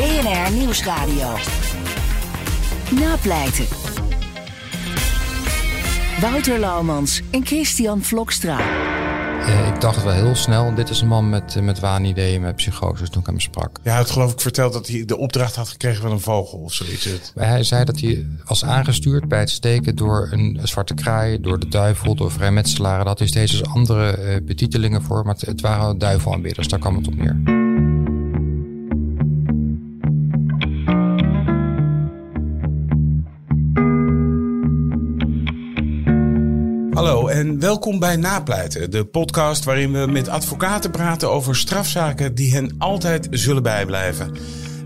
BNR Nieuwsradio. Napleiten. Wouter Laumans en Christian Vlokstra. Eh, ik dacht wel heel snel, dit is een man met, eh, met waanideeën, met psychose, toen ik hem sprak. Ja, hij had geloof ik verteld dat hij de opdracht had gekregen van een vogel of zoiets. Het- Hij zei dat hij was aangestuurd bij het steken door een zwarte kraai, door de duivel, door vrijmetselaren. Daar had hij steeds eens andere eh, betitelingen voor, maar het, het waren duivelaanbidders, daar kwam het op neer. En welkom bij Napleiten, de podcast waarin we met advocaten praten over strafzaken die hen altijd zullen bijblijven.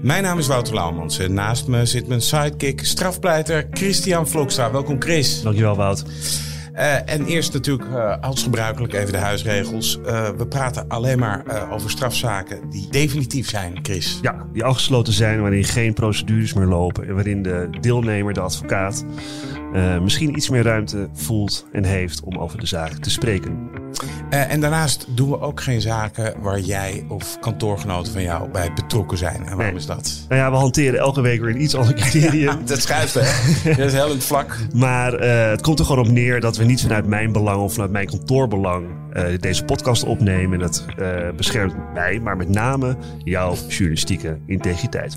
Mijn naam is Wouter Laumans en naast me zit mijn sidekick, strafpleiter Christian Vlokstra. Welkom Chris. Dankjewel, Wout. Eh, en eerst natuurlijk eh, als gebruikelijk even de huisregels. Eh, we praten alleen maar over strafzaken die definitief zijn, Chris. Ja, die afgesloten zijn waarin geen procedures meer lopen en waarin de deelnemer, de advocaat, eh, misschien iets meer ruimte voelt en heeft om over de zaak te spreken. Eh, en daarnaast doen we ook geen zaken waar jij of kantoorgenoten van jou bij betrokken zijn. En waarom Nee. is dat? Nou ja, we hanteren elke week weer een iets ander criterium. Dat schuift, hè? Dat is heel in het vlak. Maar eh, het komt er gewoon op neer dat we niet vanuit mijn belang of vanuit mijn kantoorbelang deze podcast opnemen. En dat beschermt mij, maar met name jouw journalistieke integriteit.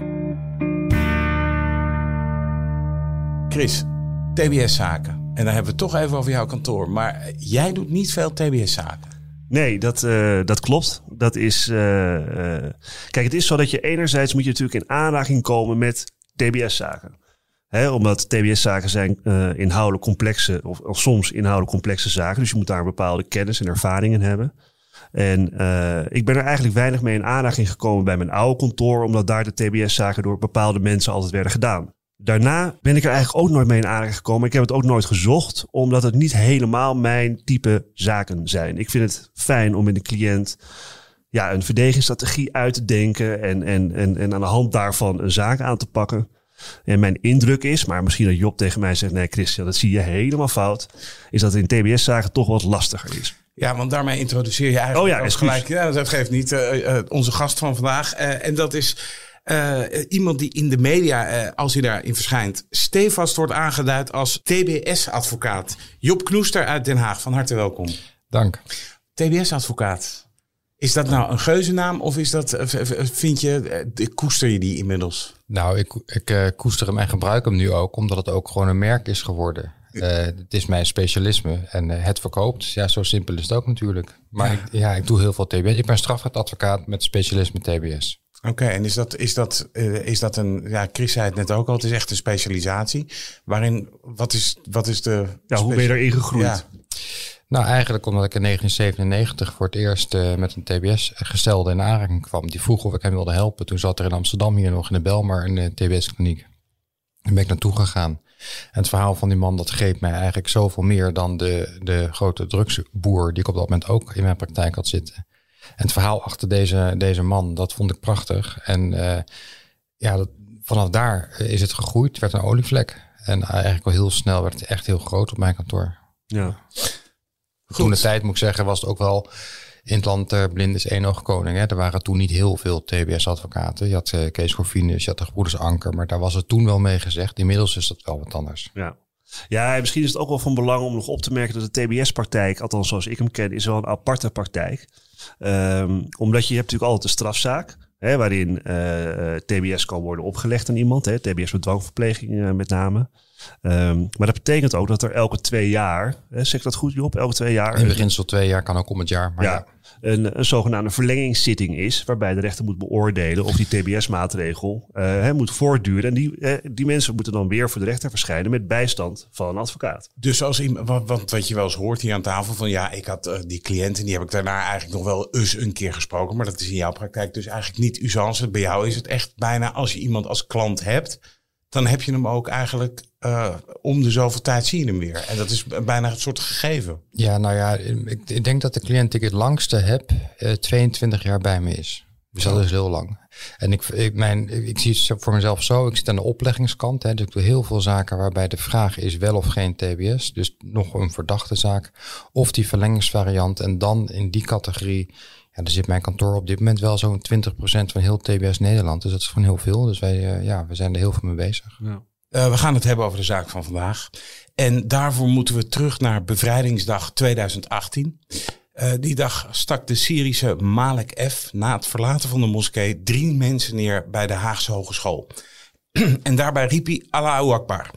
Chris, TBS-zaken. En dan hebben we het toch even over jouw kantoor. Maar jij doet niet veel TBS-zaken. Nee, dat, eh, dat klopt. Dat is. eh, eh, kijk, het is zo dat je enerzijds moet je natuurlijk in aanraking komen met TBS-zaken. Omdat TBS-zaken zijn inhoudelijk complexe, of, soms inhoudelijk complexe zaken. Dus je moet daar een bepaalde kennis en ervaringen hebben. En ik ben er eigenlijk weinig mee in aanraking gekomen bij mijn oude kantoor, omdat daar de TBS-zaken door bepaalde mensen altijd werden gedaan. Daarna ben ik er eigenlijk ook nooit mee in aanraking gekomen. Ik heb het ook nooit gezocht, omdat het niet helemaal mijn type zaken zijn. Ik vind het fijn om met een cliënt ja, een verdedigingsstrategie uit te denken en, en, en, en aan de hand daarvan een zaak aan te pakken. En mijn indruk is, maar misschien dat Job tegen mij zegt: nee, Christian, dat zie je helemaal fout. Is dat in TBS-zaken toch wat lastiger is. Ja, want daarmee introduceer je eigenlijk Oh ja, gelijk. Ja, dat geeft niet. eh, eh, onze gast van vandaag. Eh, en dat is eh, iemand die in de media, eh, als hij daarin verschijnt, stevast wordt aangeduid als TBS-advocaat. Job Knoester uit Den Haag. Van harte welkom. Dank. TBS-advocaat. Is dat nou een geuzennaam of is dat, eh, vind je, de- koester je die inmiddels? Nou, ik, ik koester hem en gebruik hem nu ook, omdat het ook gewoon een merk is geworden. Het is mijn specialisme en het verkoopt. Ja, zo simpel is het ook natuurlijk. Maar Ik, ja, ik doe heel veel TBS. Ik ben strafrechtadvocaat met specialisme TBS. Oké, en is dat, is, dat, eh, is dat een, ja, Chris zei het net ook al, het is echt een specialisatie. Waarin, wat is, wat is de... Ja, hoe ben je erin gegroeid? Ja. Nou, eigenlijk omdat ik in 1997 voor het eerst eh, met een TBS-gestelde in aanraking kwam. Die vroeg of ik hem wilde helpen. Toen zat er in Amsterdam hier nog in de Belmar een eh, TBS-kliniek. Daar ben ik naartoe gegaan. En het verhaal van die man, dat greep mij eigenlijk zoveel meer dan de, de grote drugsboer die ik op dat moment ook in mijn praktijk had zitten. En het verhaal achter deze, deze man, dat vond ik prachtig. En eh, ja, dat, vanaf daar is het gegroeid. Het werd een olievlek. En eigenlijk al heel snel werd het echt heel groot op mijn kantoor. Ja. Toen de tijd moet ik zeggen, was het ook wel in het land uh, blind is één oog koning. Hè. Er waren toen niet heel veel TBS-advocaten. Je had uh, Kees Corvinus, je had de Gebroeders Anker, maar daar was het toen wel mee gezegd. Inmiddels is dat wel wat anders. Ja. Ja, en misschien is het ook wel van belang om nog op te merken dat de TBS-praktijk, althans zoals ik hem ken, is wel een aparte praktijk. Um, omdat je hebt natuurlijk altijd de strafzaak, hè, waarin uh, TBS kan worden opgelegd aan iemand. Hè, TBS met dwangverpleging uh, met name. Um, maar dat betekent ook dat er elke twee jaar, hè, zeg ik dat goed Job, elke twee jaar... In beginsel twee jaar kan ook om het jaar, maar ja. ja een, een, zogenaamde verlengingszitting is, waarbij de rechter moet beoordelen of die TBS-maatregel hè, moet voortduren. En die, uh, die mensen moeten dan weer voor de rechter verschijnen met bijstand van een advocaat. Dus als iemand, want, wat je wel eens hoort hier aan tafel van ja, ik had uh, die cliënt en die heb ik daarna eigenlijk nog wel eens een keer gesproken, maar dat is in jouw praktijk dus eigenlijk niet usance. Bij jou is het echt bijna als je iemand als klant hebt, dan heb je hem ook eigenlijk uh, om de zoveel tijd zie je hem weer. En dat is bijna het soort gegeven. Ja, nou ja, ik, ik denk dat de cliënt die ik het langste heb, uh, 22 jaar bij me is. Dus dat is heel lang. En ik, ik, mijn, ik zie het voor mezelf zo, ik zit aan de opleggingskant. Hè, dus ik doe heel veel zaken waarbij de vraag is wel of geen TBS. Dus nog een verdachte zaak. Of die verlengingsvariant. En dan in die categorie Er zit mijn kantoor op dit moment wel zo'n 20% van heel TBS Nederland. Dus dat is gewoon heel veel. Dus wij, uh, ja, we zijn er heel veel mee bezig. Ja. Uh, we gaan het hebben over de zaak van vandaag. En daarvoor moeten we terug naar bevrijdingsdag 2018. Uh, die dag stak de Syrische Malek F. na het verlaten van de moskee drie mensen neer bij de Haagse Hogeschool. en daarbij riep hij Allahu Akbar.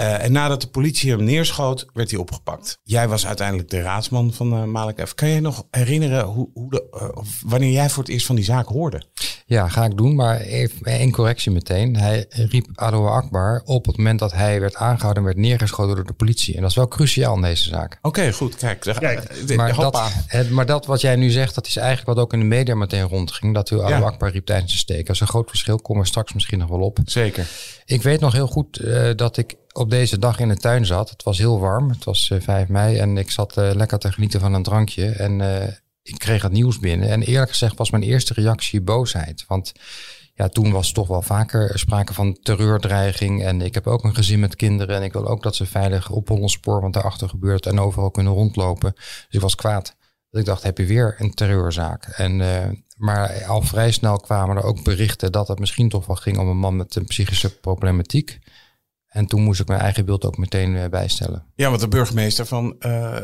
Uh, en nadat de politie hem neerschoot, werd hij opgepakt. Jij was uiteindelijk de raadsman van uh, Malik F. Kan je nog herinneren hoe, hoe de, uh, wanneer jij voor het eerst van die zaak hoorde? Ja, ga ik doen. Maar even één correctie meteen. Hij riep Allahu Akbar op het moment dat hij werd aangehouden en werd neergeschoten door de politie. En dat is wel cruciaal in deze zaak. Oké, okay, goed. Kijk, Kijk maar, dat, maar dat wat jij nu zegt, dat is eigenlijk wat ook in de media meteen rondging. Dat u ja. Akbar riep tijdens de steek. Dat is een groot verschil. Komen we straks misschien nog wel op. Zeker. Ik weet nog heel goed dat ik op deze dag in de tuin zat. Het was heel warm. Het was uh, 5 mei en ik zat uh, lekker te genieten van een drankje. En uh, ik kreeg het nieuws binnen. En eerlijk gezegd was mijn eerste reactie boosheid. Want ja, toen was toch wel vaker sprake van terreurdreiging. En ik heb ook een gezin met kinderen. En ik wil ook dat ze veilig op Hollenspoor, want daarachter gebeurt en overal kunnen rondlopen. Dus ik was kwaad. Ik dacht, heb je weer een terreurzaak? En, maar al vrij snel kwamen er ook berichten dat het misschien toch wel ging om een man met een psychische problematiek. En toen moest ik mijn eigen beeld ook meteen uh, bijstellen. Ja, want de burgemeester van uh,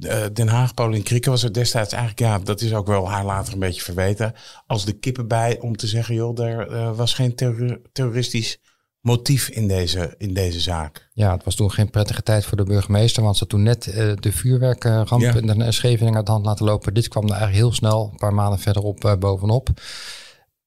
uh, Den Haag, Paulien Krieken, was er destijds eigenlijk, ja, dat is ook wel haar later een beetje verweten, als de kippen bij om te zeggen, joh, er was geen terror terroristisch motief in deze, in deze zaak. Ja, het was toen geen prettige tijd voor de burgemeester, want ze toen net de vuurwerkramp ja. in de Scheveningen uit de hand laten lopen. Dit kwam er eigenlijk heel snel, een paar maanden verderop, bovenop.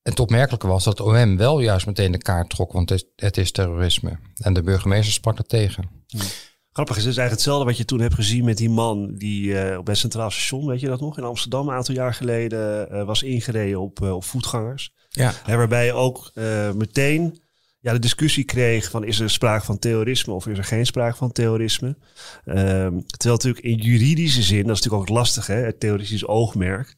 En het opmerkelijke was dat OM wel juist meteen de kaart trok, want het is, het is terrorisme. En de burgemeester sprak er tegen. Ja. Grappig is, het is eigenlijk hetzelfde wat je toen hebt gezien met die man die uh, op het Centraal Station, weet je dat nog, in Amsterdam een aantal jaar geleden uh, was ingereden op, uh, op voetgangers. Ja. En waarbij ook meteen ja, de discussie kreeg van is er sprake van terrorisme of is er geen sprake van terrorisme. Um, terwijl natuurlijk in juridische zin, dat is natuurlijk ook lastig, hè, het terroristisch oogmerk.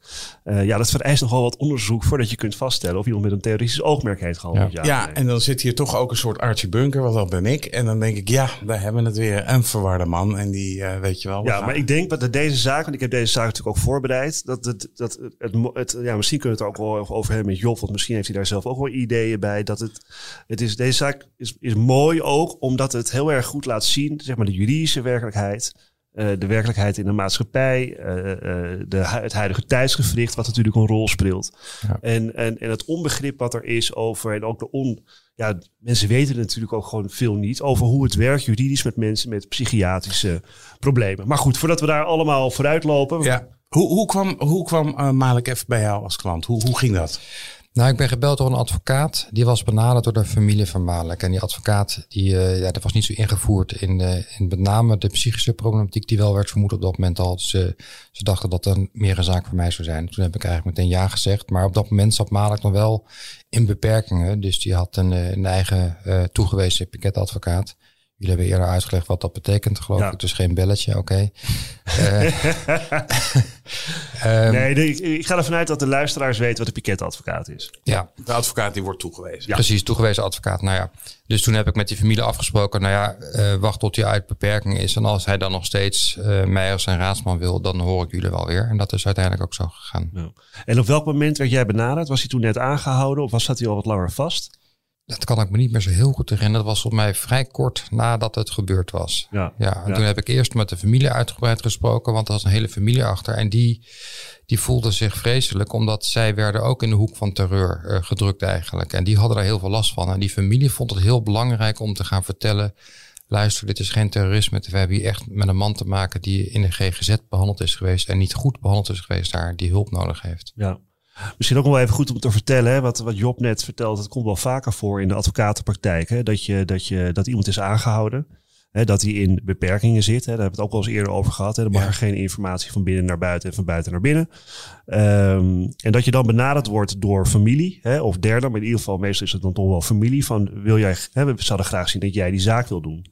Uh, ja, dat vereist nogal wat onderzoek voordat je kunt vaststellen of iemand met een terroristisch oogmerk heeft gehandeld. Ja, ja, ja en dan zit hier toch ook een soort Archie Bunker, wat dat ben ik. En dan denk ik, ja, daar hebben we het weer. Een verwarde man en die uh, weet je wel. Ja, maar ik denk dat deze zaak, want ik heb deze zaak natuurlijk ook voorbereid, dat het, dat het, het, ja, misschien kunnen we het er ook wel over hebben met Job, want misschien heeft hij daar zelf ook wel ideeën bij. Dat het, het is deze zaak is, is mooi ook omdat het heel erg goed laat zien, zeg maar, de juridische werkelijkheid. Uh, de werkelijkheid in de maatschappij, uh, uh, de, het huidige tijdsgevricht, wat natuurlijk een rol speelt. Ja. En, en, en het onbegrip wat er is over, en ook de on. Ja, mensen weten natuurlijk ook gewoon veel niet over hoe het werkt juridisch met mensen met psychiatrische problemen. Maar goed, voordat we daar allemaal vooruit lopen. Ja. Hoe, hoe kwam, hoe kwam Malik even bij jou als klant? Hoe, hoe ging dat? Nou, ik ben gebeld door een advocaat. Die was benaderd door de familie van Malek. En die advocaat, die, uh, ja, dat was niet zo ingevoerd in, uh, in met name de psychische problematiek die wel werd vermoed op dat moment al. Dus, ze dachten dat dat meer een zaak voor mij zou zijn. Toen heb ik eigenlijk meteen ja gezegd. Maar op dat moment zat Malek nog wel in beperkingen. Dus die had een, een eigen toegewezen piketadvocaat. Jullie hebben eerder uitgelegd wat dat betekent, geloof ja. ik. Dus geen belletje, oké. Okay. uh, um, nee, de, ik ga ervan uit dat de luisteraars weten wat de piketadvocaat is. Ja, de advocaat die wordt toegewezen. Ja. Precies, toegewezen advocaat. Nou ja, dus toen heb ik met die familie afgesproken. Nou ja, uh, wacht tot hij uit beperking is. En als hij dan nog steeds uh, mij als zijn raadsman wil, dan hoor ik jullie wel weer. En dat is uiteindelijk ook zo gegaan. Ja. En op welk moment werd jij benaderd? Was hij toen net aangehouden of was zat hij al wat langer vast? Dat kan ik me niet meer zo heel goed herinneren. Dat was volgens mij vrij kort nadat het gebeurd was. Ja, ja en ja. toen heb ik eerst met de familie uitgebreid gesproken, want er was een hele familie achter. En die, die voelde zich vreselijk, omdat zij werden ook in de hoek van terreur uh, gedrukt eigenlijk. En die hadden daar heel veel last van. En die familie vond het heel belangrijk om te gaan vertellen, luister, dit is geen terrorisme. We hebben hier echt met een man te maken die in de GGZ behandeld is geweest en niet goed behandeld is geweest daar, die hulp nodig heeft. Ja, Misschien ook nog wel even goed om te vertellen, hè, wat, wat Job net vertelt, het komt wel vaker voor in de advocatenpraktijk, hè, dat, je, dat, je, dat iemand is aangehouden, hè, dat hij in beperkingen zit. Hè, daar hebben we het ook wel eens eerder over gehad. Hè, dan mag ja. er geen informatie van binnen naar buiten en van buiten naar binnen. Um, en dat je dan benaderd wordt door familie hè, of derde, maar in ieder geval meestal is het dan toch wel familie van wil jij, hè, we zouden graag zien dat jij die zaak wil doen.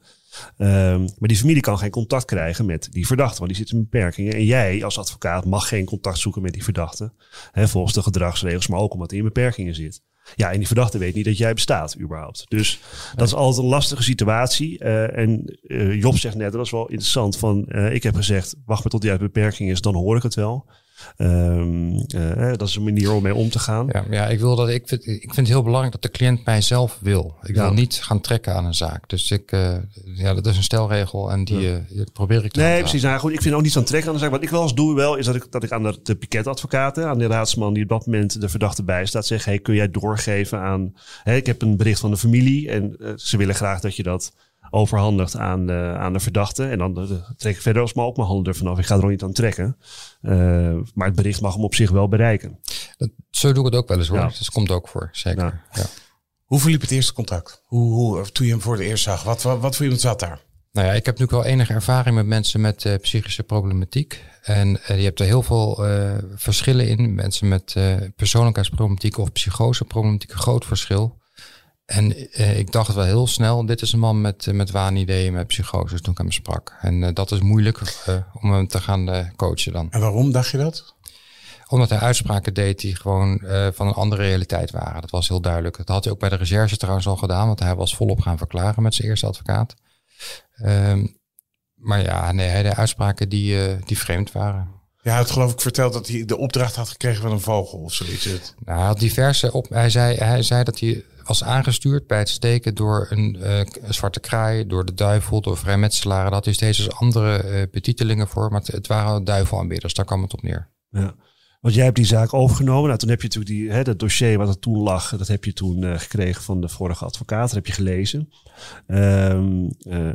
Um, maar die familie kan geen contact krijgen met die verdachte, want die zit in beperkingen. En jij als advocaat mag geen contact zoeken met die verdachte. Hè, volgens de gedragsregels, maar ook omdat hij in beperkingen zit. Ja, en die verdachte weet niet dat jij bestaat, überhaupt. Dus dat is altijd een lastige situatie. Uh, en uh, Job zegt net, dat is wel interessant, van uh, ik heb gezegd, wacht maar tot hij uit beperking is, dan hoor ik het wel. Ehm, eh, dat is een manier om mee om te gaan. Ja, ja ik, wil dat, ik, vind, ik vind het heel belangrijk dat de cliënt mij zelf wil. Ik Ja. wil niet gaan trekken aan een zaak. Dus ik, eh, ja, dat is een stelregel en die eh, probeer ik te Nee, precies. Nou goed, ik vind ook niet zo'n trek aan de zaak. Wat ik wel eens doe wel, is dat ik, dat ik aan de, de piketadvocaten, aan de raadsman die op dat moment de verdachte bijstaat, zeg, hey, kun jij doorgeven aan, ik heb een bericht van de familie en ze willen graag dat je dat overhandigt aan, de aan de verdachte. En dan eh, trek ik verder alsmaar ook mijn handen ervan af. Ik ga er ook niet aan trekken. Eh, maar het bericht mag hem op zich wel bereiken. Dat- zo doe ik het ook wel eens hoor. Ja. Dus dat komt ook voor, zeker. Ja. Ja. Hoe verliep het eerste contact? Hoe, hoe, toen je hem voor het eerst zag, wat, wat, wat voor iemand zat daar? Nou ja, ik heb natuurlijk wel enige ervaring met mensen met eh, psychische problematiek. En eh, je hebt er heel veel eh, verschillen in. Mensen met eh, persoonlijkheidsproblematiek of psychoseproblematiek, een groot verschil. En eh, ik dacht wel heel snel, dit is een man met, eh, met waanideeën, met psychoses toen ik hem sprak. En eh, dat is moeilijk om hem te gaan coachen dan. En waarom dacht je dat? Omdat hij uitspraken deed die gewoon van een andere realiteit waren. Dat was heel duidelijk. Dat had hij ook bij de recherche trouwens al gedaan, want hij was volop gaan verklaren met zijn eerste advocaat. Ehm, maar ja, nee, hij deed uitspraken die, die vreemd waren. Ja, hij had geloof ik verteld dat hij de opdracht had gekregen van een vogel of zoiets. Nou, hij had diverse op. Hij zei, hij zei dat hij was aangestuurd bij het steken door een, eh, een zwarte kraai, door de duivel, door vrijmetselaren. Hij steeds dus andere eh, betitelingen voor, maar het, het waren duivelaanbidders. Daar kwam het op neer. Ja. Want jij hebt die zaak overgenomen. Nou, toen heb je natuurlijk die, hè, dat dossier wat er toen lag, dat heb je toen eh, gekregen van de vorige advocaat. Dat heb je gelezen. Ehm, eh,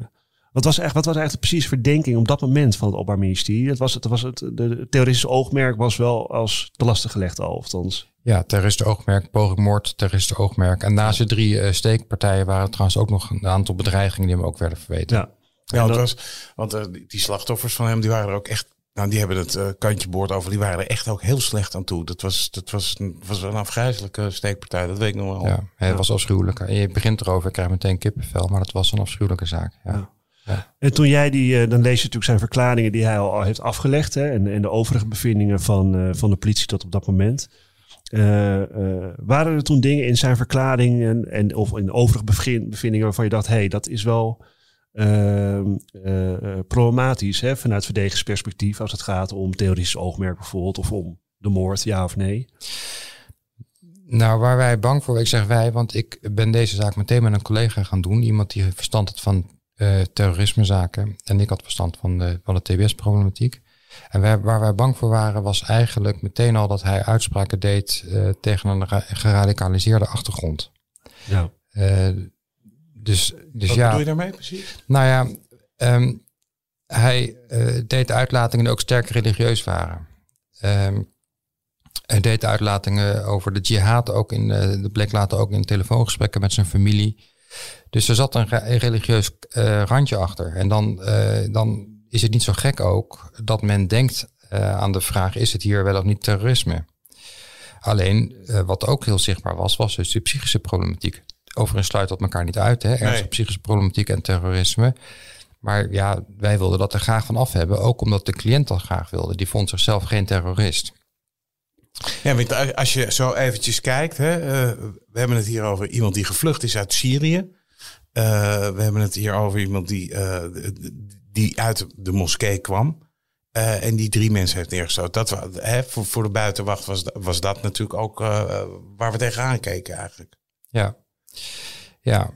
wat was echt, wat was eigenlijk de precieze verdenking op dat moment van het Openbaar Ministerie? Het was, het was het, de, theoretische oogmerk was wel als te lastig gelegd al, althans. Ja, terroristen oogmerk, poging moord, terroristen oogmerk. En naast de drie eh, steekpartijen waren er trouwens ook nog een aantal bedreigingen die hem ook werden verweten. Ja. Ja, dat- was, want eh, die, slachtoffers van hem, die waren er ook echt. Nou, die hebben het eh, kantje boord over. Die waren er echt ook heel slecht aan toe. Dat was, dat was, een, was een afgrijzelijke steekpartij. Dat weet ik nog wel. Ja, het was afschuwelijk. En je begint erover, ik krijg meteen kippenvel, maar dat was een afschuwelijke zaak. Ja. Ja. En toen jij die, dan lees je natuurlijk zijn verklaringen die hij al, al heeft afgelegd. Hè, en, en de overige bevindingen van, eh, van de politie tot op dat moment. Eh, eh, waren er toen dingen in zijn verklaring en, en, of in overige bevin- bevindingen waarvan je dacht, hé, hey, dat is wel ehm, eh, problematisch hè, vanuit verdedigingsperspectief als het gaat om theoretisch oogmerk bijvoorbeeld of om de moord, ja of nee? Nou, waar wij bang voor, ik zeg wij, want ik ben deze zaak meteen met een collega gaan doen. Iemand die verstand had van terrorismezaken. En ik had verstand van de, van de TBS-problematiek. En wij, waar wij bang voor waren, was eigenlijk meteen al dat hij uitspraken deed eh, tegen een ra- geradicaliseerde achtergrond. Ja. Eh, dus dus Wat ja. bedoel je daarmee precies? Nou ja, ehm, hij eh, deed uitlatingen die ook sterk religieus waren. Ehm, hij deed uitlatingen over de jihad ook in, dat bleek later ook in telefoongesprekken met zijn familie. Dus er zat een re- een religieus eh, randje achter. En dan, eh, dan is het niet zo gek ook dat men denkt eh, aan de vraag: is het hier wel of niet terrorisme? Alleen, eh, wat ook heel zichtbaar was, was dus de psychische problematiek. Overigens sluit dat elkaar niet uit, hè? Ernstige Nee. psychische problematiek en terrorisme. Maar ja, wij wilden dat er graag van af hebben. Ook omdat de cliënt dat graag wilde. Die vond zichzelf geen terrorist. Ja, want als je zo eventjes kijkt, hè, eh, we hebben het hier over iemand die gevlucht is uit Syrië. We hebben het hier over iemand die, die uit de moskee kwam. eh, en die drie mensen heeft neergestoten. Dat, hè, voor, voor de buitenwacht was, was dat natuurlijk ook eh, waar we tegenaan keken eigenlijk. Ja. Ja.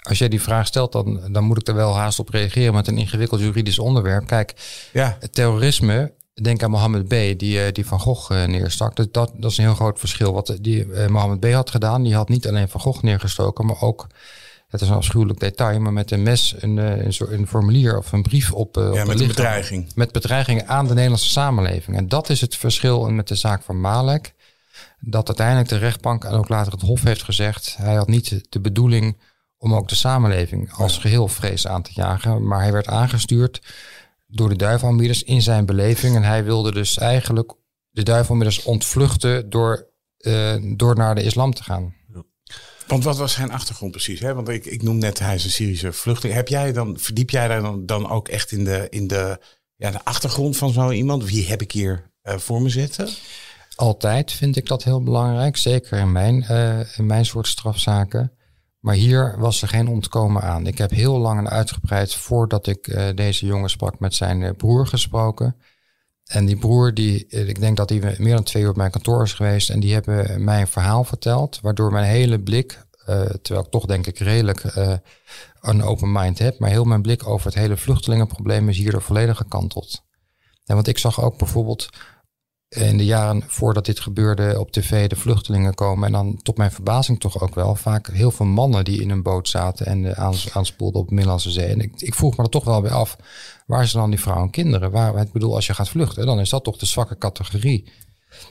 Als jij die vraag stelt, dan, dan moet ik er wel haast op reageren met een ingewikkeld juridisch onderwerp. Kijk, Ja, het terrorisme, denk aan Mohammed B., die, eh, die Van Gogh neerstak. Dat, dat, dat is een heel groot verschil. Wat die Mohammed B. had gedaan, die had niet alleen Van Gogh neergestoken, maar ook, het is een afschuwelijk detail, maar met een mes een, eh, een, een formulier of een brief op, eh, ja met een bedreiging. Met bedreigingen aan de Nederlandse samenleving. En dat is het verschil met de zaak van Malek. Dat uiteindelijk de rechtbank en ook later het Hof heeft gezegd... hij had niet de bedoeling om ook de samenleving als geheel vrees aan te jagen. Maar hij werd aangestuurd door de duivelbieders in zijn beleving. En hij wilde dus eigenlijk de duivelbieders ontvluchten door, eh, door naar de islam te gaan. Want wat was zijn achtergrond precies? Hè? Want ik, ik noem net, hij is een Syrische vluchteling. Heb jij dan, verdiep jij daar dan, dan ook echt in de, in de, ja, de achtergrond van zo iemand? Wie heb ik hier eh, voor me zitten? Altijd vind ik dat heel belangrijk, zeker in mijn, eh, in mijn soort strafzaken. Maar hier was er geen ontkomen aan. Ik heb heel lang en uitgebreid voordat ik eh, deze jongen sprak met zijn broer gesproken. En die broer, die, ik denk dat hij meer dan twee uur op mijn kantoor is geweest. En die hebben mij een verhaal verteld. Waardoor mijn hele blik, uh, terwijl ik toch denk ik redelijk uh, een open mind heb. Maar heel mijn blik over het hele vluchtelingenprobleem is hierdoor volledig gekanteld. En want ik zag ook bijvoorbeeld in de jaren voordat dit gebeurde op tv de vluchtelingen komen. En dan tot mijn verbazing toch ook wel vaak heel veel mannen die in een boot zaten en uh, aanspoelden op de Middellandse Zee. En ik, ik vroeg me er toch wel weer af, waar zijn dan die vrouwen en kinderen? Waar, ik bedoel, als je gaat vluchten, dan is dat toch de zwakke categorie.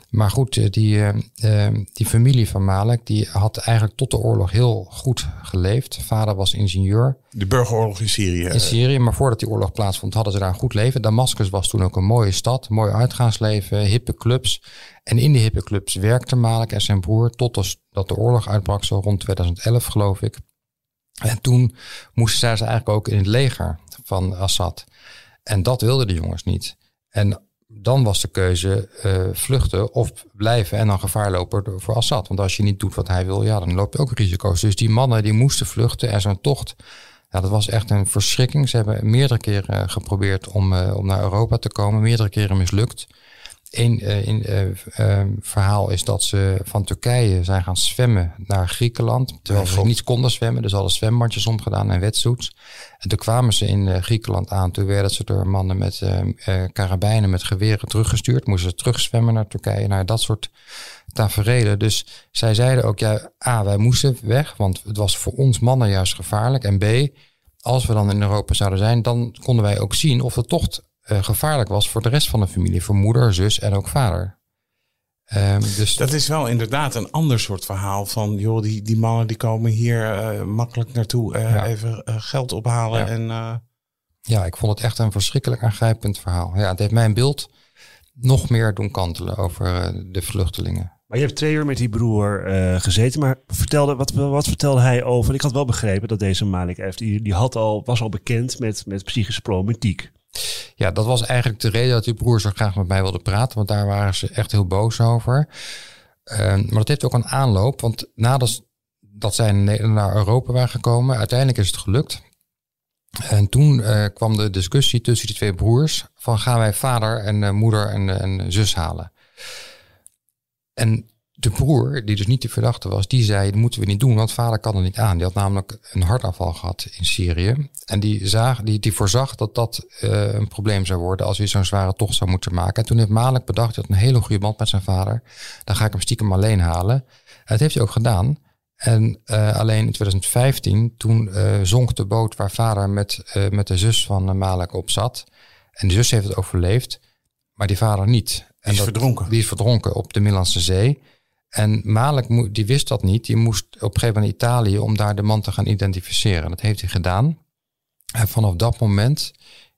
Maar goed, eh, die, uh, die familie van Malek, die had eigenlijk tot de oorlog heel goed geleefd. Vader was ingenieur. De burgeroorlog in Syrië. In Syrië, maar voordat die oorlog plaatsvond, hadden ze daar een goed leven. Damascus was toen ook een mooie stad, mooi uitgaansleven, hippe clubs. En in die hippe clubs werkte Malek en zijn broer totdat de oorlog uitbrak, zo rond 2011 geloof ik. En toen moesten zij ze eigenlijk ook in het leger van Assad. En dat wilden de jongens niet. En dan was de keuze uh, vluchten of blijven en dan gevaar lopen voor Assad. Want als je niet doet wat hij wil, ja, dan loop je ook risico's. Dus die mannen die moesten vluchten en zo'n tocht, ja, dat was echt een verschrikking. Ze hebben meerdere keren geprobeerd om, uh, om naar Europa te komen, meerdere keren mislukt. Eén uh, in, uh, verhaal is dat ze van Turkije zijn gaan zwemmen naar Griekenland. Terwijl ze niet konden zwemmen. Dus hadden zwembandjes omgedaan en wetsuits. En toen kwamen ze in Griekenland aan. Toen werden ze door mannen met karabijnen, met geweren teruggestuurd. Moesten ze terugzwemmen naar Turkije. Naar dat soort taferelen. Dus zij zeiden ook, ja, A, wij moesten weg. Want het was voor ons mannen juist gevaarlijk. En B, als we dan in Europa zouden zijn, dan konden wij ook zien of de tocht uh, gevaarlijk was voor de rest van de familie, voor moeder, zus en ook vader. Um, dus dat is wel inderdaad een ander soort verhaal van, joh, die, die mannen die komen hier uh, makkelijk naartoe, uh, ja. even geld ophalen. Ja. En, ja, ik vond het echt een verschrikkelijk aangrijpend verhaal. Ja, het heeft mijn beeld nog meer doen kantelen over de vluchtelingen. Maar je hebt twee uur met die broer gezeten, maar vertelde, wat, wat vertelde hij over? Ik had wel begrepen dat deze Malik F, die, die had al, was al bekend met, met psychische problematiek. Ja, dat was eigenlijk de reden dat die broer zo graag met mij wilde praten. Want daar waren ze echt heel boos over. Uh, maar dat heeft ook een aanloop. Want nadat dat zij naar Europa waren gekomen, uiteindelijk is het gelukt. En toen uh, kwam de discussie tussen die twee broers. Van gaan wij vader en uh, moeder en, en zus halen. En de broer, die dus niet de verdachte was, die zei, dat moeten we niet doen, want vader kan er niet aan. Die had namelijk een hartaanval gehad in Syrië. En die, zag, die, die voorzag dat dat uh, een probleem zou worden als hij zo'n zware tocht zou moeten maken. En toen heeft Malik bedacht, hij had een hele goede band met zijn vader. Dan ga ik hem stiekem alleen halen. En dat heeft hij ook gedaan. En uh, alleen in 2015, toen uh, zonk de boot waar vader met, met de zus van Malik op zat. En de zus heeft het overleefd, maar die vader niet. Die is dat, verdronken. Die is verdronken op de Middellandse Zee. En Malik die wist dat niet. Die moest op een gegeven moment Italië om daar de man te gaan identificeren. Dat heeft hij gedaan. En vanaf dat moment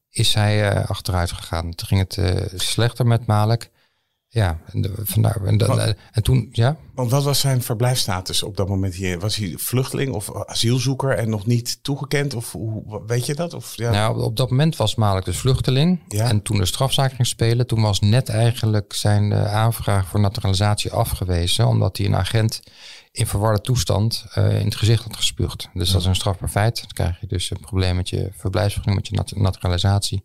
is hij uh, achteruit gegaan. Toen ging het uh, slechter met Malik. Ja, en, de, vandaar, en, Want- en toen, ja. Want wat was zijn verblijfstatus op dat moment hier? Was hij vluchteling of asielzoeker en nog niet toegekend? Of hoe, weet je dat? Of, ja. Nou, op dat moment was Malik dus vluchteling. Ja. En toen de strafzaak ging spelen, toen was net eigenlijk zijn uh, aanvraag voor naturalisatie afgewezen. Omdat hij een agent in verwarde toestand uh, in het gezicht had gespuugd. Dus ja. dat is een strafbaar feit. Dan krijg je dus een probleem met je verblijfsvergunning, met je nat naturalisatie.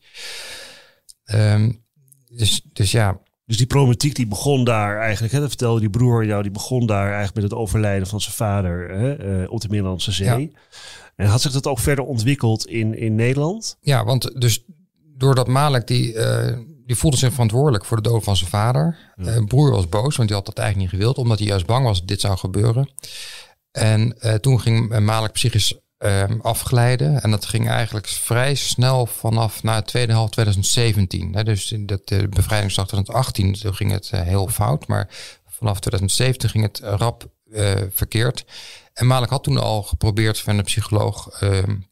Um, dus, dus ja, Dus die problematiek die begon daar eigenlijk, hè, dat vertelde die broer jou, die begon daar eigenlijk met het overlijden van zijn vader hè, uh, op de Middellandse Zee. Ja. En had zich dat ook verder ontwikkeld in, in Nederland? Ja, want dus doordat Malek die, uh, die voelde zich verantwoordelijk voor de dood van zijn vader. Ja. Uh, broer was boos, want die had dat eigenlijk niet gewild, omdat hij juist bang was dat dit zou gebeuren. En toen ging Malek psychisch um, afglijden. En dat ging eigenlijk vrij snel vanaf na het tweede half 2017. Hè, dus dat de bevrijdingsdag 2018 toen ging het uh, heel fout. Maar vanaf 2017 ging het rap uh, verkeerd. En Malek had toen al geprobeerd van een psycholoog um,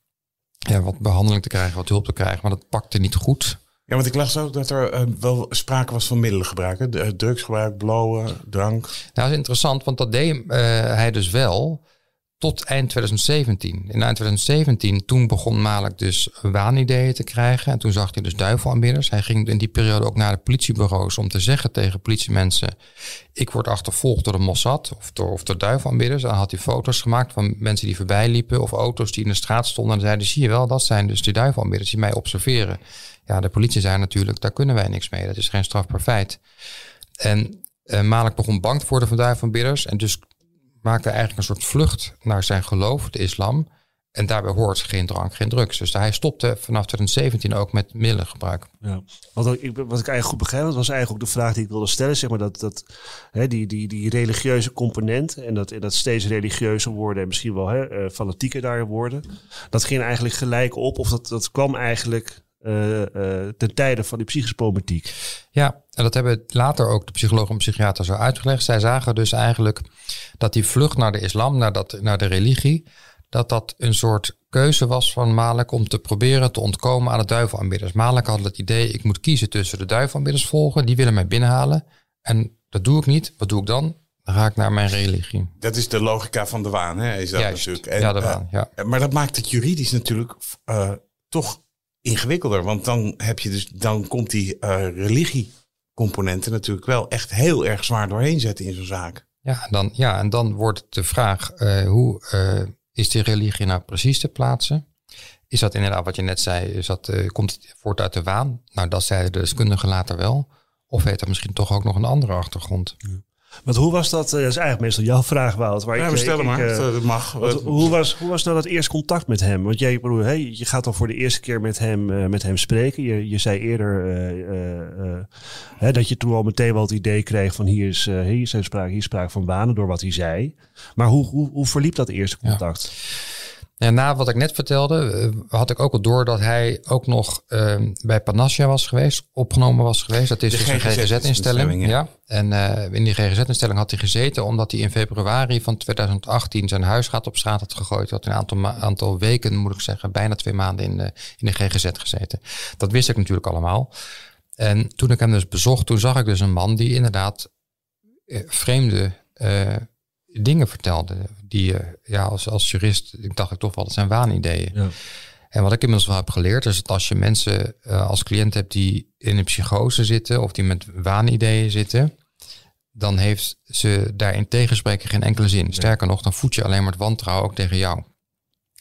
ja, wat behandeling te krijgen, wat hulp te krijgen. Maar dat pakte niet goed. Ja, want ik las ook dat er uh, wel sprake was van middelengebruik. Hè? De, drugsgebruik, blowen, drank. Nou, dat is interessant, want dat deed hij dus wel tot eind 2017. In eind 2017, toen begon Malek dus waanideeën te krijgen. En toen zag hij dus duivelaanbidders. Hij ging in die periode ook naar de politiebureaus om te zeggen tegen politiemensen... ik word achtervolgd door de Mossad of door, of door duivelaanbidders. Dan had hij foto's gemaakt van mensen die voorbij liepen... of auto's die in de straat stonden. En zeiden, zie je wel, dat zijn dus die duivelaanbidders die mij observeren. Ja, de politie zei natuurlijk, daar kunnen wij niks mee. Dat is geen strafbaar feit. En uh, Malek begon bang te worden van duivelaanbidders. En dus maakte eigenlijk een soort vlucht naar zijn geloof, de islam. En daarbij hoort geen drank, geen drugs. Dus hij stopte vanaf 2017 ook met middelengebruik. Ja. Wat, ik, wat ik eigenlijk goed begrijp, dat was eigenlijk ook de vraag die ik wilde stellen. Zeg maar dat, dat hè, die, die, die religieuze component en dat, dat steeds religieuzer worden en misschien wel hè, uh, fanatieker daar worden. Dat ging eigenlijk gelijk op of dat, dat kwam eigenlijk ten tijde van die psychische problematiek. Ja, en dat hebben later ook de psychologen en psychiater zo uitgelegd. Zij zagen dus eigenlijk dat die vlucht naar de islam, naar, dat, naar de religie, dat dat een soort keuze was van Malek om te proberen te ontkomen aan de duivelaanbidders. Malek had het idee, ik moet kiezen tussen de duivelaanbidders volgen, die willen mij binnenhalen. En dat doe ik niet. Wat doe ik dan? Dan ga ik naar mijn religie. Dat is de logica van de waan, hè? Is dat Juist. natuurlijk. ja, de waan, ja. Uh, maar dat maakt het juridisch natuurlijk uh, toch ingewikkelder. Want dan heb je dus, dan komt die uh, religiecomponenten natuurlijk wel echt heel erg zwaar doorheen zetten in zo'n zaak. Ja, dan, ja, en dan wordt de vraag: uh, hoe uh, is die religie nou precies te plaatsen? Is dat inderdaad wat je net zei? Is dat, uh, komt het voort uit de waan? Nou, dat zeiden de deskundigen later wel. Of heeft dat misschien toch ook nog een andere achtergrond? Ja. Want hoe was dat? Dat is eigenlijk meestal jouw vraag, Wout. Waar ja, ik, stel maar. Ik, dat mag. Wat, hoe, was, hoe was nou dat eerste contact met hem? Want jij, broer, hey, je gaat dan voor de eerste keer met hem, uh, met hem spreken. Je, je zei eerder uh, uh, hè, dat je toen al meteen wel het idee kreeg van hier is, hier is sprake, hier is sprake van banen door wat hij zei. Maar hoe, hoe, hoe verliep dat eerste contact? Ja. Ja, na wat ik net vertelde, had ik ook al door dat hij ook nog uh, bij Panassia was geweest, opgenomen was geweest. Dat is dus een GGZ-instelling. Ja. ja. En uh, in die GGZ-instelling had hij gezeten omdat hij in februari van 2018 zijn huisraad op straat had gegooid. Hij had een aantal, aantal weken, moet ik zeggen, bijna twee maanden in de, in de GGZ gezeten. Dat wist ik natuurlijk allemaal. En toen ik hem dus bezocht, toen zag ik dus een man die inderdaad uh, vreemde dingen vertelde. Die ja, als, als jurist, ik dacht ik toch wel, dat zijn waanideeën. Ja. En wat ik inmiddels wel heb geleerd, is dat als je mensen uh, als cliënt hebt die in een psychose zitten of die met waanideeën zitten, dan heeft ze daarin tegenspreken geen enkele zin. Sterker nog, dan voed je alleen maar het wantrouwen ook tegen jou.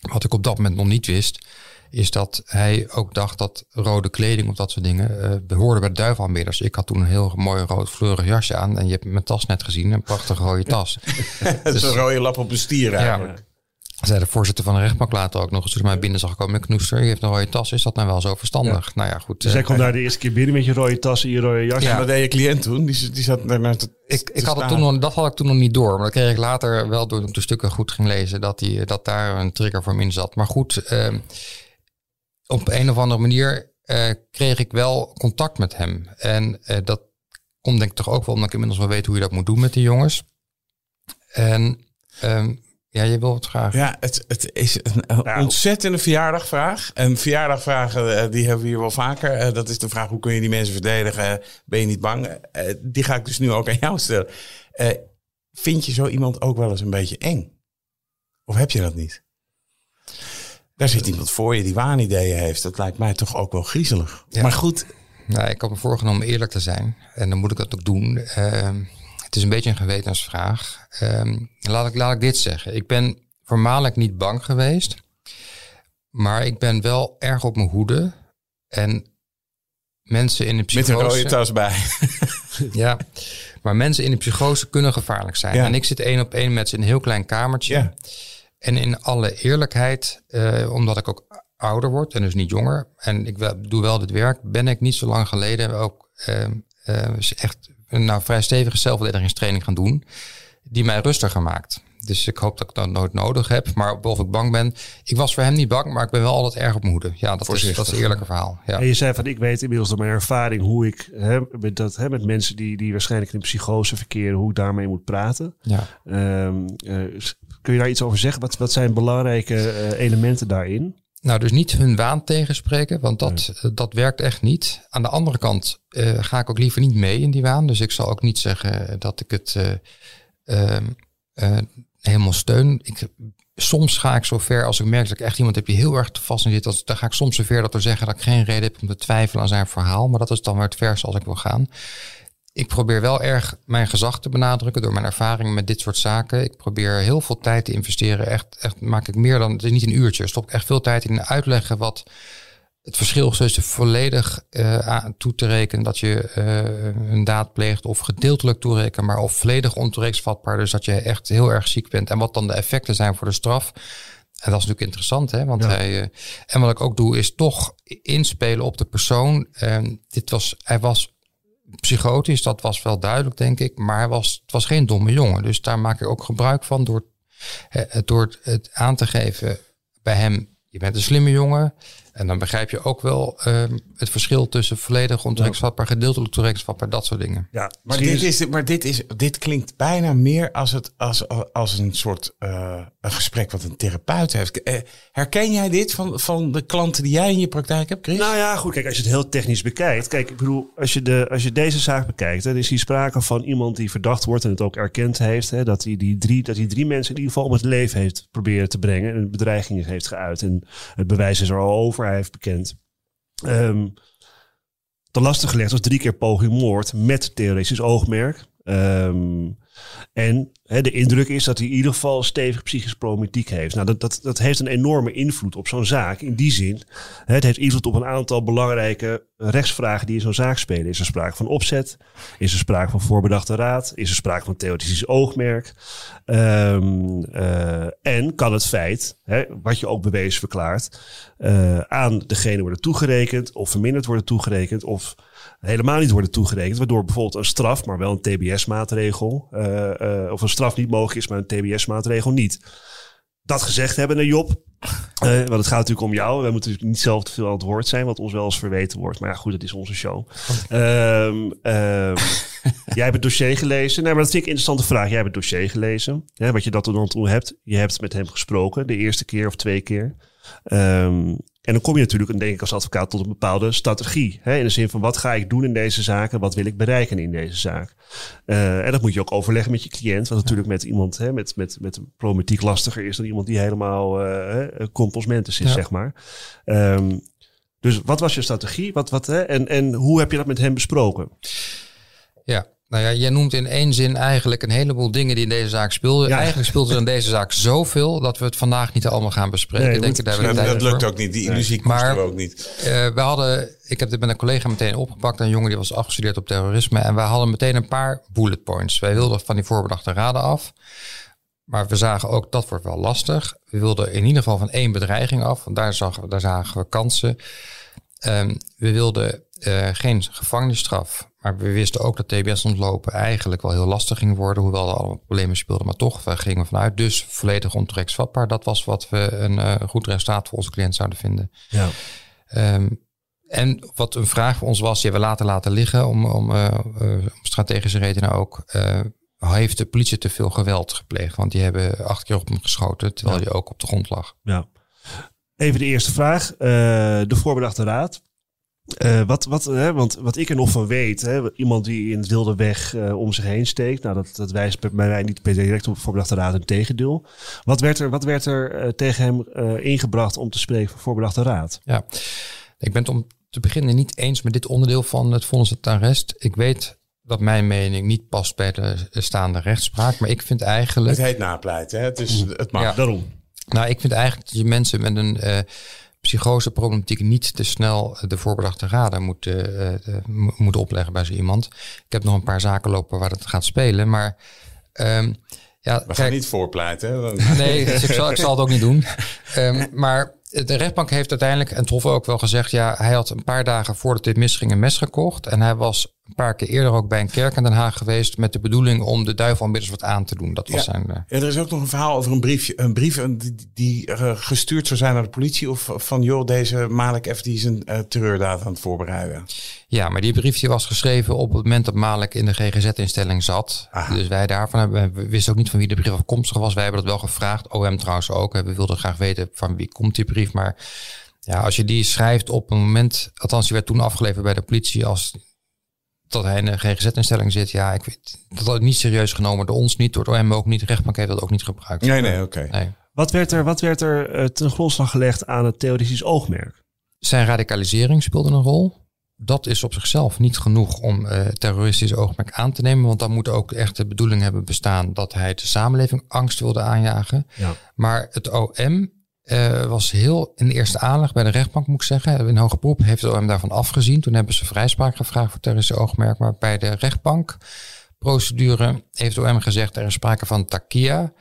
Wat ik op dat moment nog niet wist, is dat hij ook dacht dat rode kleding of dat soort dingen uh, behoorde bij de duivelaanbidders. Ik had toen een heel mooi rood fleurig jasje aan en je hebt mijn tas net gezien, een prachtige rode tas. dus, een rode lap op een stier eigenlijk. Ja, zei de voorzitter van de rechtbank later ook nog eens toen mij binnen zag komen. Knoester, je heeft een rode tas. Is dat nou wel zo verstandig? Ja. Nou ja, goed. Dus jij kwam daar de eerste keer binnen met je rode tas en je rode jasje. Ja. Wat deed je cliënt toen? Die, die zat te, ik, ik had het toen nog, dat had ik toen nog niet door. Maar dat kreeg ik later wel door ik de stukken goed ging lezen. Dat, die, dat daar een trigger voor in zat. Maar goed, uh, op een of andere manier uh, kreeg ik wel contact met hem. En uh, dat komt denk ik toch ook wel omdat ik inmiddels wel weet hoe je dat moet doen met die jongens. En um, ja, je wil het vragen. Ja, het, het is een, nou. ontzettende verjaardagvraag. En verjaardagvragen, die hebben we hier wel vaker. Dat is de vraag, hoe kun je die mensen verdedigen? Ben je niet bang? Die ga ik dus nu ook aan jou stellen. Vind je zo iemand ook wel eens een beetje eng? Of heb je dat niet? Daar zit iemand voor je die waanideeën heeft. Dat lijkt mij toch ook wel griezelig. Ja. Maar goed. Nou, ik had me voorgenomen eerlijk te zijn. En dan moet ik dat ook doen. Uh, het is een beetje een gewetensvraag. Uh, laat, ik, laat ik dit zeggen. Ik ben voormalig niet bang geweest. Maar ik ben wel erg op mijn hoede. En mensen in de psychose... Met een rode tas bij. ja, maar mensen in de psychose kunnen gevaarlijk zijn. Ja. En ik zit één op één met ze in een heel klein kamertje. Ja. En in alle eerlijkheid, uh, omdat ik ook ouder word en dus niet jonger. En ik wel, doe wel dit werk, ben ik niet zo lang geleden ook uh, uh, echt een nou, vrij stevige zelfverdedigingstraining gaan doen. Die mij rustiger maakt. Dus ik hoop dat ik dat nooit nodig heb. Maar of ik bang ben. Ik was voor hem niet bang, maar ik ben wel altijd erg op moede. Ja, dat, is, dat is het eerlijke verhaal. Ja. En je zei van, ik weet inmiddels door mijn ervaring hoe ik hè, met, dat, hè, met mensen die, die waarschijnlijk in psychose verkeren, hoe ik daarmee moet praten. Ja. Um, uh, kun je daar iets over zeggen? Wat, wat zijn belangrijke uh, elementen daarin? Nou, dus niet hun waan tegenspreken, want dat, nee. dat werkt echt niet. Aan de andere kant uh, ga ik ook liever niet mee in die waan. Dus ik zal ook niet zeggen dat ik het uh, helemaal steun. Ik, soms ga ik zo ver als ik merk dat ik echt iemand heb die heel erg te vast in zit. Dat, dan ga ik soms zo ver dat we zeggen dat ik geen reden heb om te twijfelen aan zijn verhaal. Maar dat is dan weer het vers als ik wil gaan. Ik probeer wel erg mijn gezag te benadrukken door mijn ervaring met dit soort zaken. Ik probeer heel veel tijd te investeren. Echt, echt maak ik meer dan, het is niet een uurtje. Stop ik echt veel tijd in uitleggen wat het verschil is tussen volledig uh, toe te rekenen dat je uh, een daad pleegt of gedeeltelijk toerekenen, maar of volledig ontoerekeningsvatbaar, dus dat je echt heel erg ziek bent en wat dan de effecten zijn voor de straf. En dat is natuurlijk interessant, hè? Want hij, uh, en wat ik ook doe, is toch inspelen op de persoon. dit was, hij was psychotisch, dat was wel duidelijk, denk ik, maar hij was, het was geen domme jongen. Dus daar maak ik ook gebruik van door, door het aan te geven bij hem. Je bent een slimme jongen. En dan begrijp je ook wel um, het verschil tussen volledig ontoerekeningsvatbaar, gedeeltelijk toerekeningsvatbaar, dat soort dingen. Ja, maar dit, is, maar dit, is, dit klinkt bijna meer als, het, als, als een soort uh, een gesprek wat een therapeut heeft. Uh, herken jij dit van, van de klanten die jij in je praktijk hebt, Chris? Nou ja, goed, kijk, als je het heel technisch bekijkt. Kijk, ik bedoel, als je, de, als je deze zaak bekijkt, dan is hier sprake van iemand die verdacht wordt en het ook erkend heeft. Hè, dat, hij die drie, dat hij drie mensen in ieder geval om het leven heeft proberen te brengen en bedreigingen heeft geuit. En het bewijs is er al over heeft bekend. Um, te lastig gelegd was drie keer poging moord met theoretisch oogmerk. Um, en hè, de indruk is dat hij in ieder geval stevig psychisch problematiek heeft. Nou, dat, dat, heeft een enorme invloed op zo'n zaak. In die zin, hè, het heeft invloed op een aantal belangrijke rechtsvragen die in zo'n zaak spelen. Is er sprake van opzet? Is er sprake van voorbedachte raad? Is er sprake van theoretisch oogmerk? Um, uh, en kan het feit, hè, wat je ook bewezen verklaart, uh, aan degene worden toegerekend of verminderd worden toegerekend of helemaal niet worden toegerekend. Waardoor bijvoorbeeld een straf, maar wel een TBS-maatregel, uh, uh, of een straf niet mogelijk is, maar een TBS-maatregel niet. Dat gezegd hebben, naar Job. Uh, want het gaat natuurlijk om jou. We moeten natuurlijk niet zelf te veel aan het woord zijn, wat ons wel eens verweten wordt. Maar ja, goed, het is onze show. Um, um, jij hebt het dossier gelezen. Nee, maar dat vind ik een interessante vraag. Jij hebt het dossier gelezen. Hè, wat je dat dan toe hebt. Je hebt met hem gesproken, de eerste keer of twee keer. Um, en dan kom je natuurlijk, denk ik, als advocaat tot een bepaalde strategie. Hè? In de zin van wat ga ik doen in deze zaken, wat wil ik bereiken in deze zaak. Uh, en dat moet je ook overleggen met je cliënt. Wat natuurlijk met iemand hè, met, met, met problematiek lastiger is dan iemand die helemaal uh, compostmentus is, ja. zeg maar. Um, dus wat was je strategie? Wat, wat, hè? En, en hoe heb je dat met hem besproken? Ja, nou ja, jij noemt in één zin eigenlijk een heleboel dingen die in deze zaak speelden. Ja. Eigenlijk speelt er in deze zaak zoveel dat we het vandaag niet allemaal gaan bespreken. Nee, Denk moet, daar dat, dat lukt ook niet. Die illusie nee. maar, we ook niet. Uh, we hadden, ik heb dit met een collega meteen opgepakt. Een jongen die was afgestudeerd op terrorisme. En we hadden meteen een paar bullet points. Wij wilden van die voorbedachte raden af. Maar we zagen ook, dat wordt wel lastig. We wilden in ieder geval van één bedreiging af. Want daar, zag, daar zagen we kansen. Um, we wilden uh, geen gevangenisstraf. Maar we wisten ook dat TBS ontlopen eigenlijk wel heel lastig ging worden. Hoewel er allemaal problemen speelden. Maar toch, we gingen vanuit. Dus volledig ontoerekeningsvatbaar. Dat was wat we een uh, goed resultaat voor onze cliënt zouden vinden. Ja. Um, en wat een vraag voor ons was, die we laten laten liggen om, om, uh, uh, strategische redenen ook. heeft de politie te veel geweld gepleegd? Want die hebben acht keer op hem geschoten, terwijl ja. hij ook op de grond lag. Ja. Even de eerste vraag. de voorbedachte raad. Uh, wat, wat, hè, want wat ik er nog van weet, hè, iemand die in het wilde weg uh, om zich heen steekt, nou, dat, dat wijst bij mij niet per direct op voorbedachte raad een tegendeel. Wat werd er, wat werd er uh, tegen hem ingebracht om te spreken voor voorbedachte raad? Ja, ik ben het om te beginnen niet eens met dit onderdeel van het vonnis het arrest. Ik weet dat mijn mening niet past bij de staande rechtspraak, maar ik vind eigenlijk... Het heet napleiten, hè? Het, is, het mag. Ja, daarom. Nou, ik vind eigenlijk dat je mensen met een psychoseproblematiek niet te snel de voorbedachte raden moet, uh, moet opleggen bij zo iemand. Ik heb nog een paar zaken lopen waar het gaat spelen, maar... Um, ja, We kijk, gaan niet voorpleiten. Nee, dus ik, zal, ik zal het ook niet doen. Um, maar de rechtbank heeft uiteindelijk, en Troffen ook wel gezegd, ja, hij had een paar dagen voordat dit misging een mes gekocht. En hij was een paar keer eerder ook bij een kerk in Den Haag geweest met de bedoeling om de duivel inmiddels wat aan te doen. Dat was ja. zijn. Uh... Ja, er is ook nog een verhaal over een briefje, een brief die, die uh, gestuurd zou zijn naar de politie of van joh, deze Malik F die is een uh, terreurdaad aan het voorbereiden. Ja, maar die brief die was geschreven op het moment dat Malik in de GGZ-instelling zat. Aha. Dus wij daarvan hebben, we wisten ook niet van wie de brief afkomstig was. Wij hebben dat wel gevraagd. OM trouwens ook. We wilden graag weten van wie komt die brief. Maar ja, als je die schrijft op een moment, althans die werd toen afgeleverd bij de politie als dat hij in een GGZ-instelling zit, ja, ik weet dat had niet serieus genomen door ons niet, door het OM ook niet. De rechtbank heeft dat ook niet gebruikt. Nee, nee, oké. Nee. Wat werd er, wat werd er eh, ten grondslag gelegd aan het theoretisch oogmerk? Zijn radicalisering speelde een rol. Dat is op zichzelf niet genoeg om eh terroristisch oogmerk aan te nemen. Want dan moet ook echt de bedoeling hebben bestaan dat hij de samenleving angst wilde aanjagen. Ja. Maar het OM eh, was heel in de eerste aanleg bij de rechtbank, moet ik zeggen. In hoger beroep heeft OM daarvan afgezien. Toen hebben ze vrijspraak gevraagd voor terroristisch oogmerk. Maar bij de rechtbankprocedure heeft OM gezegd er is sprake van takia.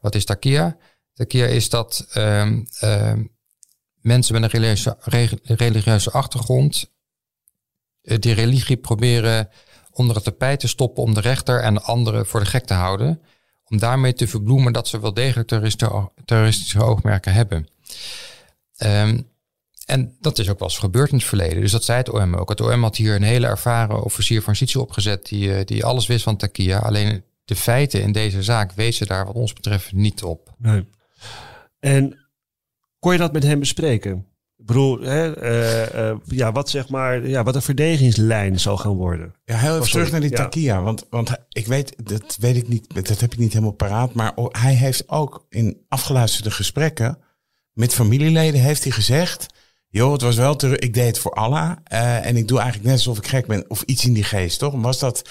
Wat is takia? Takia is dat ehm, ehm, mensen met een religieuze, re- religieuze achtergrond eh, die religie proberen onder het tapijt te stoppen om de rechter en de anderen voor de gek te houden. Om daarmee te verbloemen dat ze wel degelijk terroristische, oogmerken hebben. Ehm, en dat is ook wel eens gebeurd in het verleden. Dus dat zei het OM ook. Het OM had hier een hele ervaren officier van justitie opgezet die, eh, die alles wist van Takia. Alleen de feiten in deze zaak wezen daar wat ons betreft niet op. Nee. En kon je dat met hem bespreken? Ik bedoel, hè, eh, eh, ja, wat zeg maar, ja, wat een verdedigingslijn zou gaan worden. Ja, heel even Oh, terug naar die Ja. Takia. Want, want ik weet, dat weet ik niet, dat heb ik niet helemaal paraat. Maar hij heeft ook in afgeluisterde gesprekken met familieleden heeft hij gezegd. Joh, het was wel terug. Ik deed het voor Allah. eh, en ik doe eigenlijk net alsof ik gek ben. Of iets in die geest, toch? Was dat,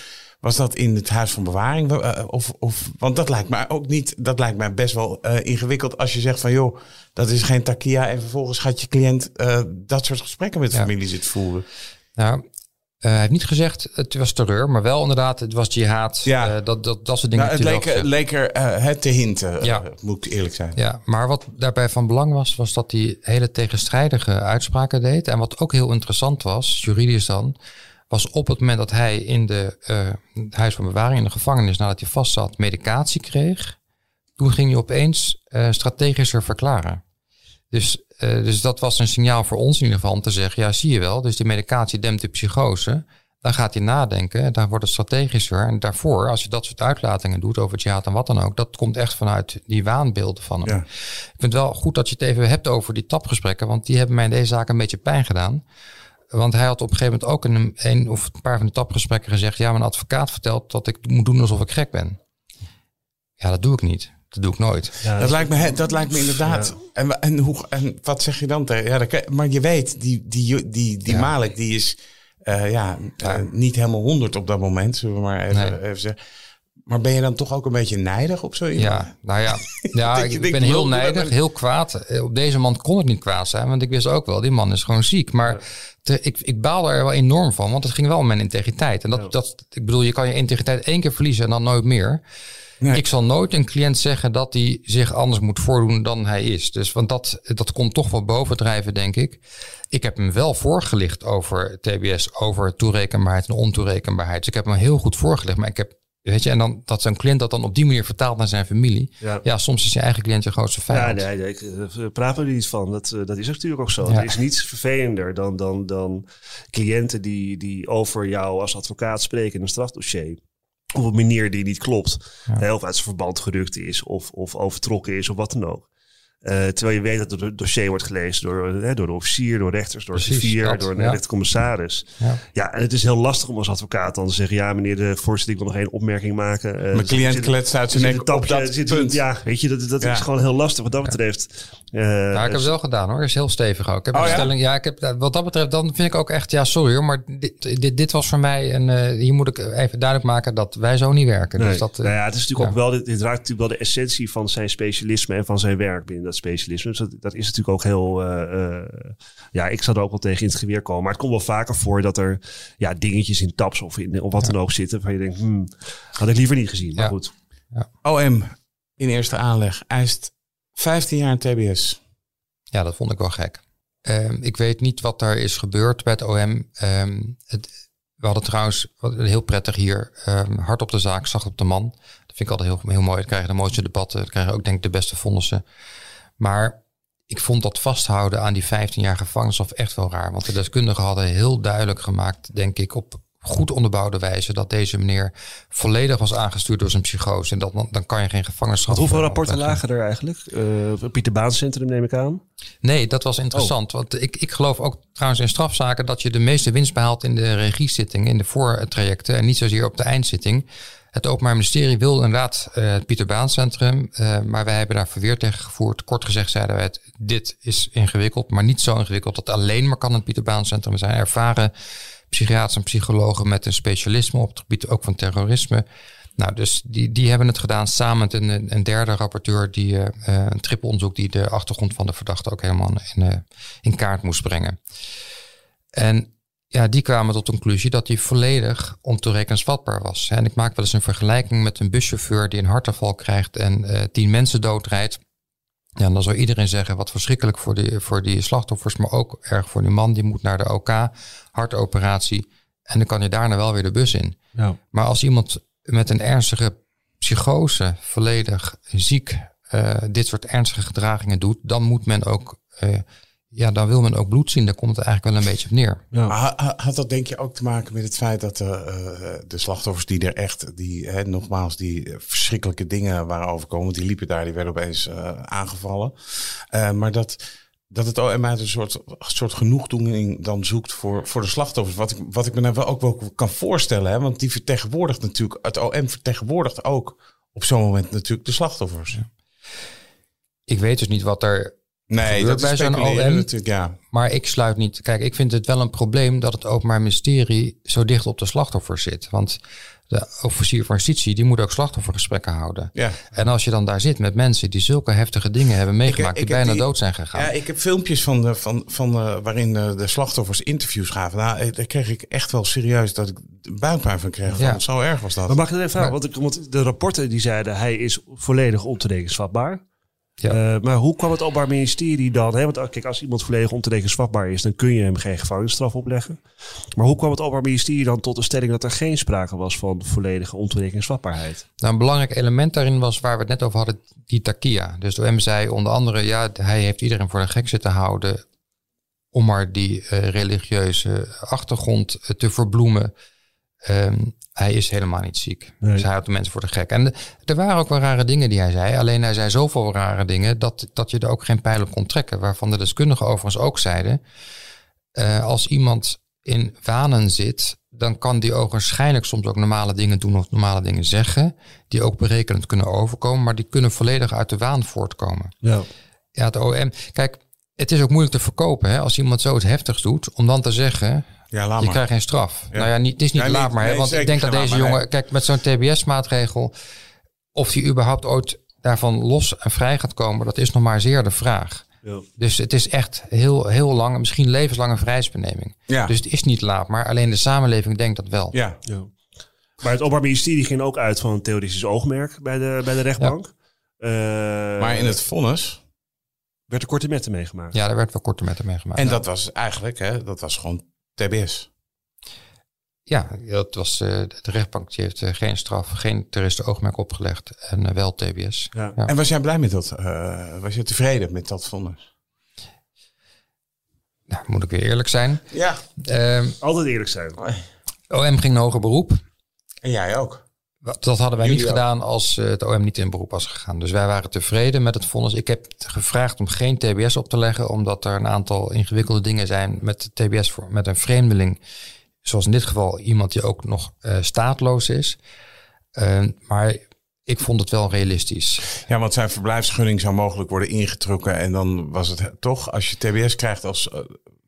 was dat in het huis van bewaring? Eh, of, of, want dat lijkt mij ook niet. Dat lijkt mij best wel eh, ingewikkeld als je zegt van joh, dat is geen takia. En vervolgens gaat je cliënt eh, dat soort gesprekken met Ja. familie zitten voeren. Nou, eh, hij heeft niet gezegd het was terreur, maar wel inderdaad het was jihad. Ja. Eh, dat, dat, dat soort dingen. Nou, het leek, er eh, het te hinten, Ja. eh, moet ik eerlijk zijn. Ja, maar wat daarbij van belang was, was dat hij hele tegenstrijdige uitspraken deed. En wat ook heel interessant was, juridisch dan, was op het moment dat hij in de eh, het huis van bewaring, in de gevangenis, nadat hij vast zat, medicatie kreeg. Toen ging hij opeens eh, strategischer verklaren. Dus, eh, dus dat was een signaal voor ons in ieder geval om te zeggen, ja zie je wel, dus die medicatie dempt de psychose. Dan gaat hij nadenken, daar wordt het strategischer. En daarvoor, als je dat soort uitlatingen doet over jihad en wat dan ook, dat komt echt vanuit die waanbeelden van hem. Ja. Ik vind het wel goed dat je het even hebt over die tapgesprekken, want die hebben mij in deze zaak een beetje pijn gedaan. Want hij had op een gegeven moment ook in een, een of een paar van de tapgesprekken gezegd, ja, mijn advocaat vertelt dat ik moet doen alsof ik gek ben. Ja, dat doe ik niet. Dat doe ik nooit. Ja, Dat lijkt me, dat lijkt me inderdaad. En, en, hoe, en wat zeg je dan tegen? Ja, dat maar je weet, die, die, die, die Ja. Malik die is eh, ja, Ja. eh, niet helemaal honderd op dat moment, zullen we maar even, Nee. even zeggen. Maar ben je dan toch ook een beetje nijdig op zo iemand? Ja, nou ja, ja ik, ben heel nijdig, dat- heel kwaad. Eh, Op deze man kon het niet kwaad zijn, want ik wist ook wel, die man is gewoon ziek. Maar te- ik, ik baalde er wel enorm van, want het ging wel om mijn integriteit. En dat, dat, ik bedoel, je kan je integriteit één keer verliezen en dan nooit meer. Nee. Ik zal nooit een cliënt zeggen dat hij zich anders moet voordoen dan hij is. Dus want dat, dat komt toch wel bovendrijven, denk ik. Ik heb hem wel voorgelicht over TBS, over toerekenbaarheid en ontoerekenbaarheid. Dus ik heb hem heel goed voorgelicht. Maar ik heb, weet je, en dan dat zo'n cliënt dat dan op die manier vertaalt naar zijn familie. Ja. Ja, soms is je eigen cliënt je grootste Ja, vijand. nee, nee, ik eh, praat er niet van. Dat, eh, dat is natuurlijk ook zo. Ja. Er is niets vervelender dan, dan, dan cliënten die, die over jou als advocaat spreken in een strafdossier. Op een manier die niet klopt. Hè, Of uit zijn verband gerukt is. Of, of overtrokken is. Of wat dan ook. Eh, terwijl je weet dat het dossier wordt gelezen door, hè, door de officier, door rechters, door Precies, de vier, dat, door een ja. rechtercommissaris. Ja. Ja, en het is heel lastig om als advocaat dan te zeggen... ja, meneer de voorzitter, ik wil nog één opmerking maken. Eh, Mijn cliënt zit- kletst uit zijn nek op dat er zit- punt. Ja, weet je, dat, dat Ja. is gewoon heel lastig wat dat betreft. Eh, Ja, ik heb dus- het wel gedaan hoor. Is heel stevig ook. Ik heb Oh, een ja? stelling. Ja, ik heb, wat dat betreft, dan vind ik ook echt, ja, sorry hoor, maar dit, dit, dit was voor mij en eh, hier moet ik even duidelijk maken dat wij zo niet werken. Nee. Dus dat, eh, nou ja, het is natuurlijk ja. ook wel, dit, dit raakt natuurlijk wel de essentie van zijn specialisme en van zijn werk binnen dat specialisme. Dus dat, dat is natuurlijk ook heel, eh, eh, ja, ik zou er ook wel tegen in het geweer komen. Maar het komt wel vaker voor dat er ja, dingetjes in tabs of, in, of wat dan ook zitten. Waar je denkt, hmm, had ik liever niet gezien. Maar Ja. goed. OM in eerste aanleg eist 15 jaar TBS. Ja, dat vond ik wel gek. Ehm, ik weet niet wat er is gebeurd bij het OM. Ehm, het, we hadden trouwens, wat heel prettig hier, ehm, hard op de zaak, zacht op de man. Dat vind ik altijd heel, heel mooi. Dan krijg je de mooiste debatten. Dan krijg je ook denk ik de beste vonnissen. Maar ik vond dat vasthouden aan die 15 jaar gevangenisstraf echt wel raar. Want de deskundigen hadden heel duidelijk gemaakt, denk ik, op goed onderbouwde wijze dat deze meneer volledig was aangestuurd door zijn psychose. En dat, dan, kan je geen gevangenschap. Want hoeveel rapporten opleggen. lagen er eigenlijk? Eh Pieter Baan Centrum neem ik aan. Nee, dat was interessant. Oh. Want ik, ik geloof ook trouwens in strafzaken dat je de meeste winst behaalt in de regiezitting, in de voortrajecten en niet zozeer op de eindzitting. Het Openbaar Ministerie wil inderdaad eh, het Pieter Baan Centrum, eh, maar wij hebben daar verweer tegen gevoerd. Kort gezegd zeiden wij het, dit is ingewikkeld, maar niet zo ingewikkeld dat alleen maar kan het Pieter Baan Centrum. Zijn ervaren psychiaters en psychologen met een specialisme op het gebied ook van terrorisme. Nou, dus die, die hebben het gedaan samen met een, een derde rapporteur, die eh, een trippeonderzoek die de achtergrond van de verdachte ook helemaal in, eh, in kaart moest brengen. En ja, die kwamen tot de conclusie dat hij volledig ontoerekeningsvatbaar was. En ik maak wel eens een vergelijking met een buschauffeur die een hartaanval krijgt en eh, tien mensen doodrijdt. Ja, en dan zou iedereen zeggen wat verschrikkelijk voor die, voor die slachtoffers, maar ook erg voor die man. Die moet naar de OK, hartoperatie. En dan kan je daarna wel weer de bus in. Ja. Maar als iemand met een ernstige psychose, volledig ziek, eh, dit soort ernstige gedragingen doet, dan moet men ook, eh, ja, dan wil men ook bloed zien. Daar komt het eigenlijk wel een beetje op neer. Ja. Maar ha- ha- had dat denk je ook te maken met het feit dat eh, eh, de slachtoffers die er echt, die hè, nogmaals, die eh, verschrikkelijke dingen waren overkomen, die liepen daar, die werden opeens eh, aangevallen. Eh, maar dat, dat het OM uit een soort, soort genoegdoening dan zoekt voor, voor de slachtoffers. Wat ik, wat ik me nou wel ook wel kan voorstellen, hè, want die vertegenwoordigt natuurlijk, het OM vertegenwoordigt ook op zo'n moment natuurlijk de slachtoffers. Ik weet dus niet wat er Nee, dat is OM? ja. Maar ik sluit niet. Kijk, ik vind het wel een probleem dat het Openbaar Ministerie zo dicht op de slachtoffer zit. Want de officier van justitie die moet ook slachtoffergesprekken houden. Ja. En als je dan daar zit met mensen die zulke heftige dingen hebben meegemaakt, ik die bijna die- dood zijn gegaan. Ja, ik heb filmpjes van, de, van, van eh, waarin de slachtoffers interviews gaven. Nou, eh, daar kreeg ik echt wel serieus dat ik buikpijn van kreeg. Ja. Van, zo erg was dat. Maar mag ik even vragen? Want, ik- want de rapporten die zeiden hij is volledig ontoerekeningsvatbaar. Ja. Eh, maar hoe kwam het Openbaar Ministerie dan? Hè? Want oh, kijk, als iemand volledig ontoerekeningsvatbaar is, dan kun je hem geen gevangenisstraf opleggen. Maar hoe kwam het Openbaar Ministerie dan tot de stelling dat er geen sprake was van volledige ontoerekeningsvatbaarheid? Nou, een belangrijk element daarin was waar we het net over hadden, die takia. Dus de OM zei onder andere, ja, hij heeft iedereen voor de gek zitten houden om maar die eh, religieuze achtergrond eh, te verbloemen. Ehm, hij is helemaal niet ziek. Nee. Dus hij houdt de mensen voor de gek. En de- er waren ook wel rare dingen die hij zei. Alleen hij zei zoveel rare dingen dat, dat je er ook geen pijl op kon trekken. Waarvan de deskundigen overigens ook zeiden. eh, als iemand in wanen zit, dan kan die ook waarschijnlijk soms ook normale dingen doen of normale dingen zeggen. Die ook berekenend kunnen overkomen, maar die kunnen volledig uit de waan voortkomen. Ja. Ja, het OM. Kijk, het is ook moeilijk te verkopen hè, als iemand zoiets heftigs doet, om dan te zeggen, ja, laat je maar. krijgt geen straf. Ja. Nou ja, niet, het is niet Ja, laat maar. hè, want ik denk dat deze maar, jongen, kijk, met zo'n TBS-maatregel, of die überhaupt ooit daarvan los en vrij gaat komen, dat is nog maar zeer de vraag. Ja. Dus het is echt heel, heel lang, misschien levenslange vrijheidsbeneming. Ja. Dus het is niet laat, maar alleen de samenleving denkt dat wel. ja. Ja. Maar het Openbaar Ministerie ging ook uit van een theoretisch oogmerk bij de, bij de rechtbank. Eh, Maar in het vonnis. werd er korte metten meegemaakt. Ja, daar werd wel korter met hem meegemaakt. En dat was eigenlijk, hè, dat was gewoon TBS. Ja, dat was, eh, de rechtbank die heeft eh, geen straf, geen terroristen oogmerk opgelegd en eh, wel TBS. Ja. Ja. En was jij blij met dat? eh, was je tevreden met dat vonnis? Nou, moet ik weer eerlijk zijn. Ja. Ehm, Altijd eerlijk zijn. OM ging naar hoger beroep. En jij ook. Dat hadden wij niet Jullie gedaan als eh, het OM niet in beroep was gegaan. Dus wij waren tevreden met het vonnis. Ik heb gevraagd om geen TBS op te leggen, omdat er een aantal ingewikkelde dingen zijn met TBS voor met een vreemdeling. Zoals in dit geval iemand die ook nog eh, staatloos is. Eh, maar ik vond het wel realistisch. Ja, want zijn verblijfsgunning zou mogelijk worden ingetrokken. En dan was het toch, als je TBS krijgt als...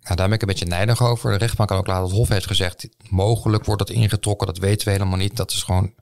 Nou, daar ben ik een beetje nijdig over. De rechtbank kan ook laten. Het Hof heeft gezegd, mogelijk wordt dat ingetrokken. Dat weten we helemaal niet. Dat is gewoon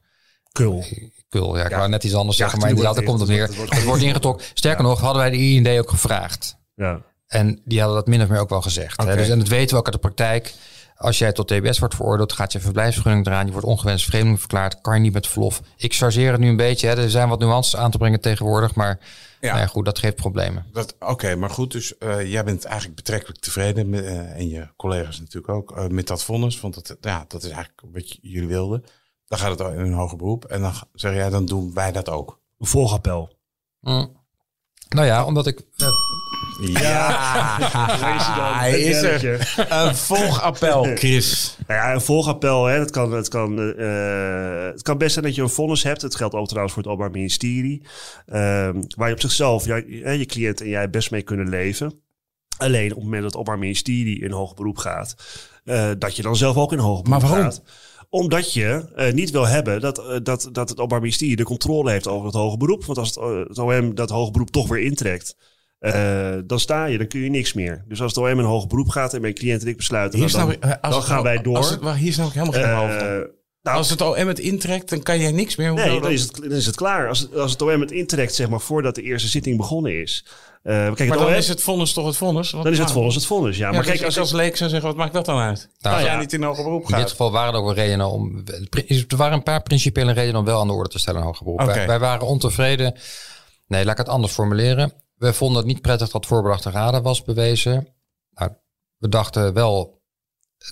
Kul. kul. Ja, ik wou net iets anders Ja, zeggen, maar inderdaad, daar komt het neer. het- wordt ingetrokken. Sterker nog, hadden wij de IND ook gevraagd. Ja. En die hadden dat min of meer ook wel gezegd. Hè? Dus, en dat weten we ook uit de praktijk. Als jij tot TBS wordt veroordeeld, gaat je verblijfsvergunning eraan. Je wordt ongewenst vreemdeling verklaard. Kan je niet met verlof. Ik chargeer het nu een beetje. Hè? Er zijn wat nuances aan te brengen tegenwoordig. Maar Ja. nou ja, goed, dat geeft problemen. dat- Oké, maar goed, dus eh, jij bent eigenlijk betrekkelijk tevreden. Met, eh, en je collega's natuurlijk ook. eh, met dat vonnis. Want dat, ja, dat is eigenlijk wat jullie wilden. Dan gaat het in een hoger beroep. En dan zeg jij, dan doen wij dat ook. Een volgappel. Mm. Nou ja, omdat ik... eh, Ja, is hij er. Een volgappel, Chris. Nou ja, een volgappel, hè, dat kan, het, kan, eh, het kan best zijn dat je een vonnis hebt. Het geldt ook trouwens voor het Openbaar Ministerie. Ehm, waar je op zichzelf, ja, je, je cliënt en jij best mee kunnen leven. Alleen op het moment dat het Openbaar Ministerie in hoger beroep gaat, eh, dat je dan zelf ook in hoger beroep Maar waarom? gaat. Omdat je eh, niet wil hebben dat, eh, dat, dat het Openbaar Ministerie de controle heeft over het hoger beroep. Want als het, eh, het OM dat hoger beroep toch weer intrekt, dan sta je, dan kun je niks meer. Dus als het OM in hoger beroep gaat en mijn cliënt en ik besluiten, Hier nou, dan, dan gaan wij door. Als het, maar hier is nou helemaal geen hoofd nou, Als het OM het intrekt, dan kan jij niks meer. Nee, dan is, het, dan is het klaar. Als, het- als het OM het intrekt, zeg maar, voordat de eerste zitting begonnen is. Eh kijk, Maar dan OM, is het vonnis toch het vonnis? Want- dan is het vonnis het vonnis. Ja, Ja, maar dus kijk, als, ik als leek zou zeggen, wat maakt dat dan uit? Nou, jij niet in hoger beroep In dit gaat. geval waren er ook wel redenen om. Er waren een paar principiële redenen om wel aan de orde te stellen in hoger beroep. Wij, wij waren ontevreden. Nee, laat ik het anders formuleren. We vonden het niet prettig dat voorbedachte raden was bewezen. Nou, we dachten wel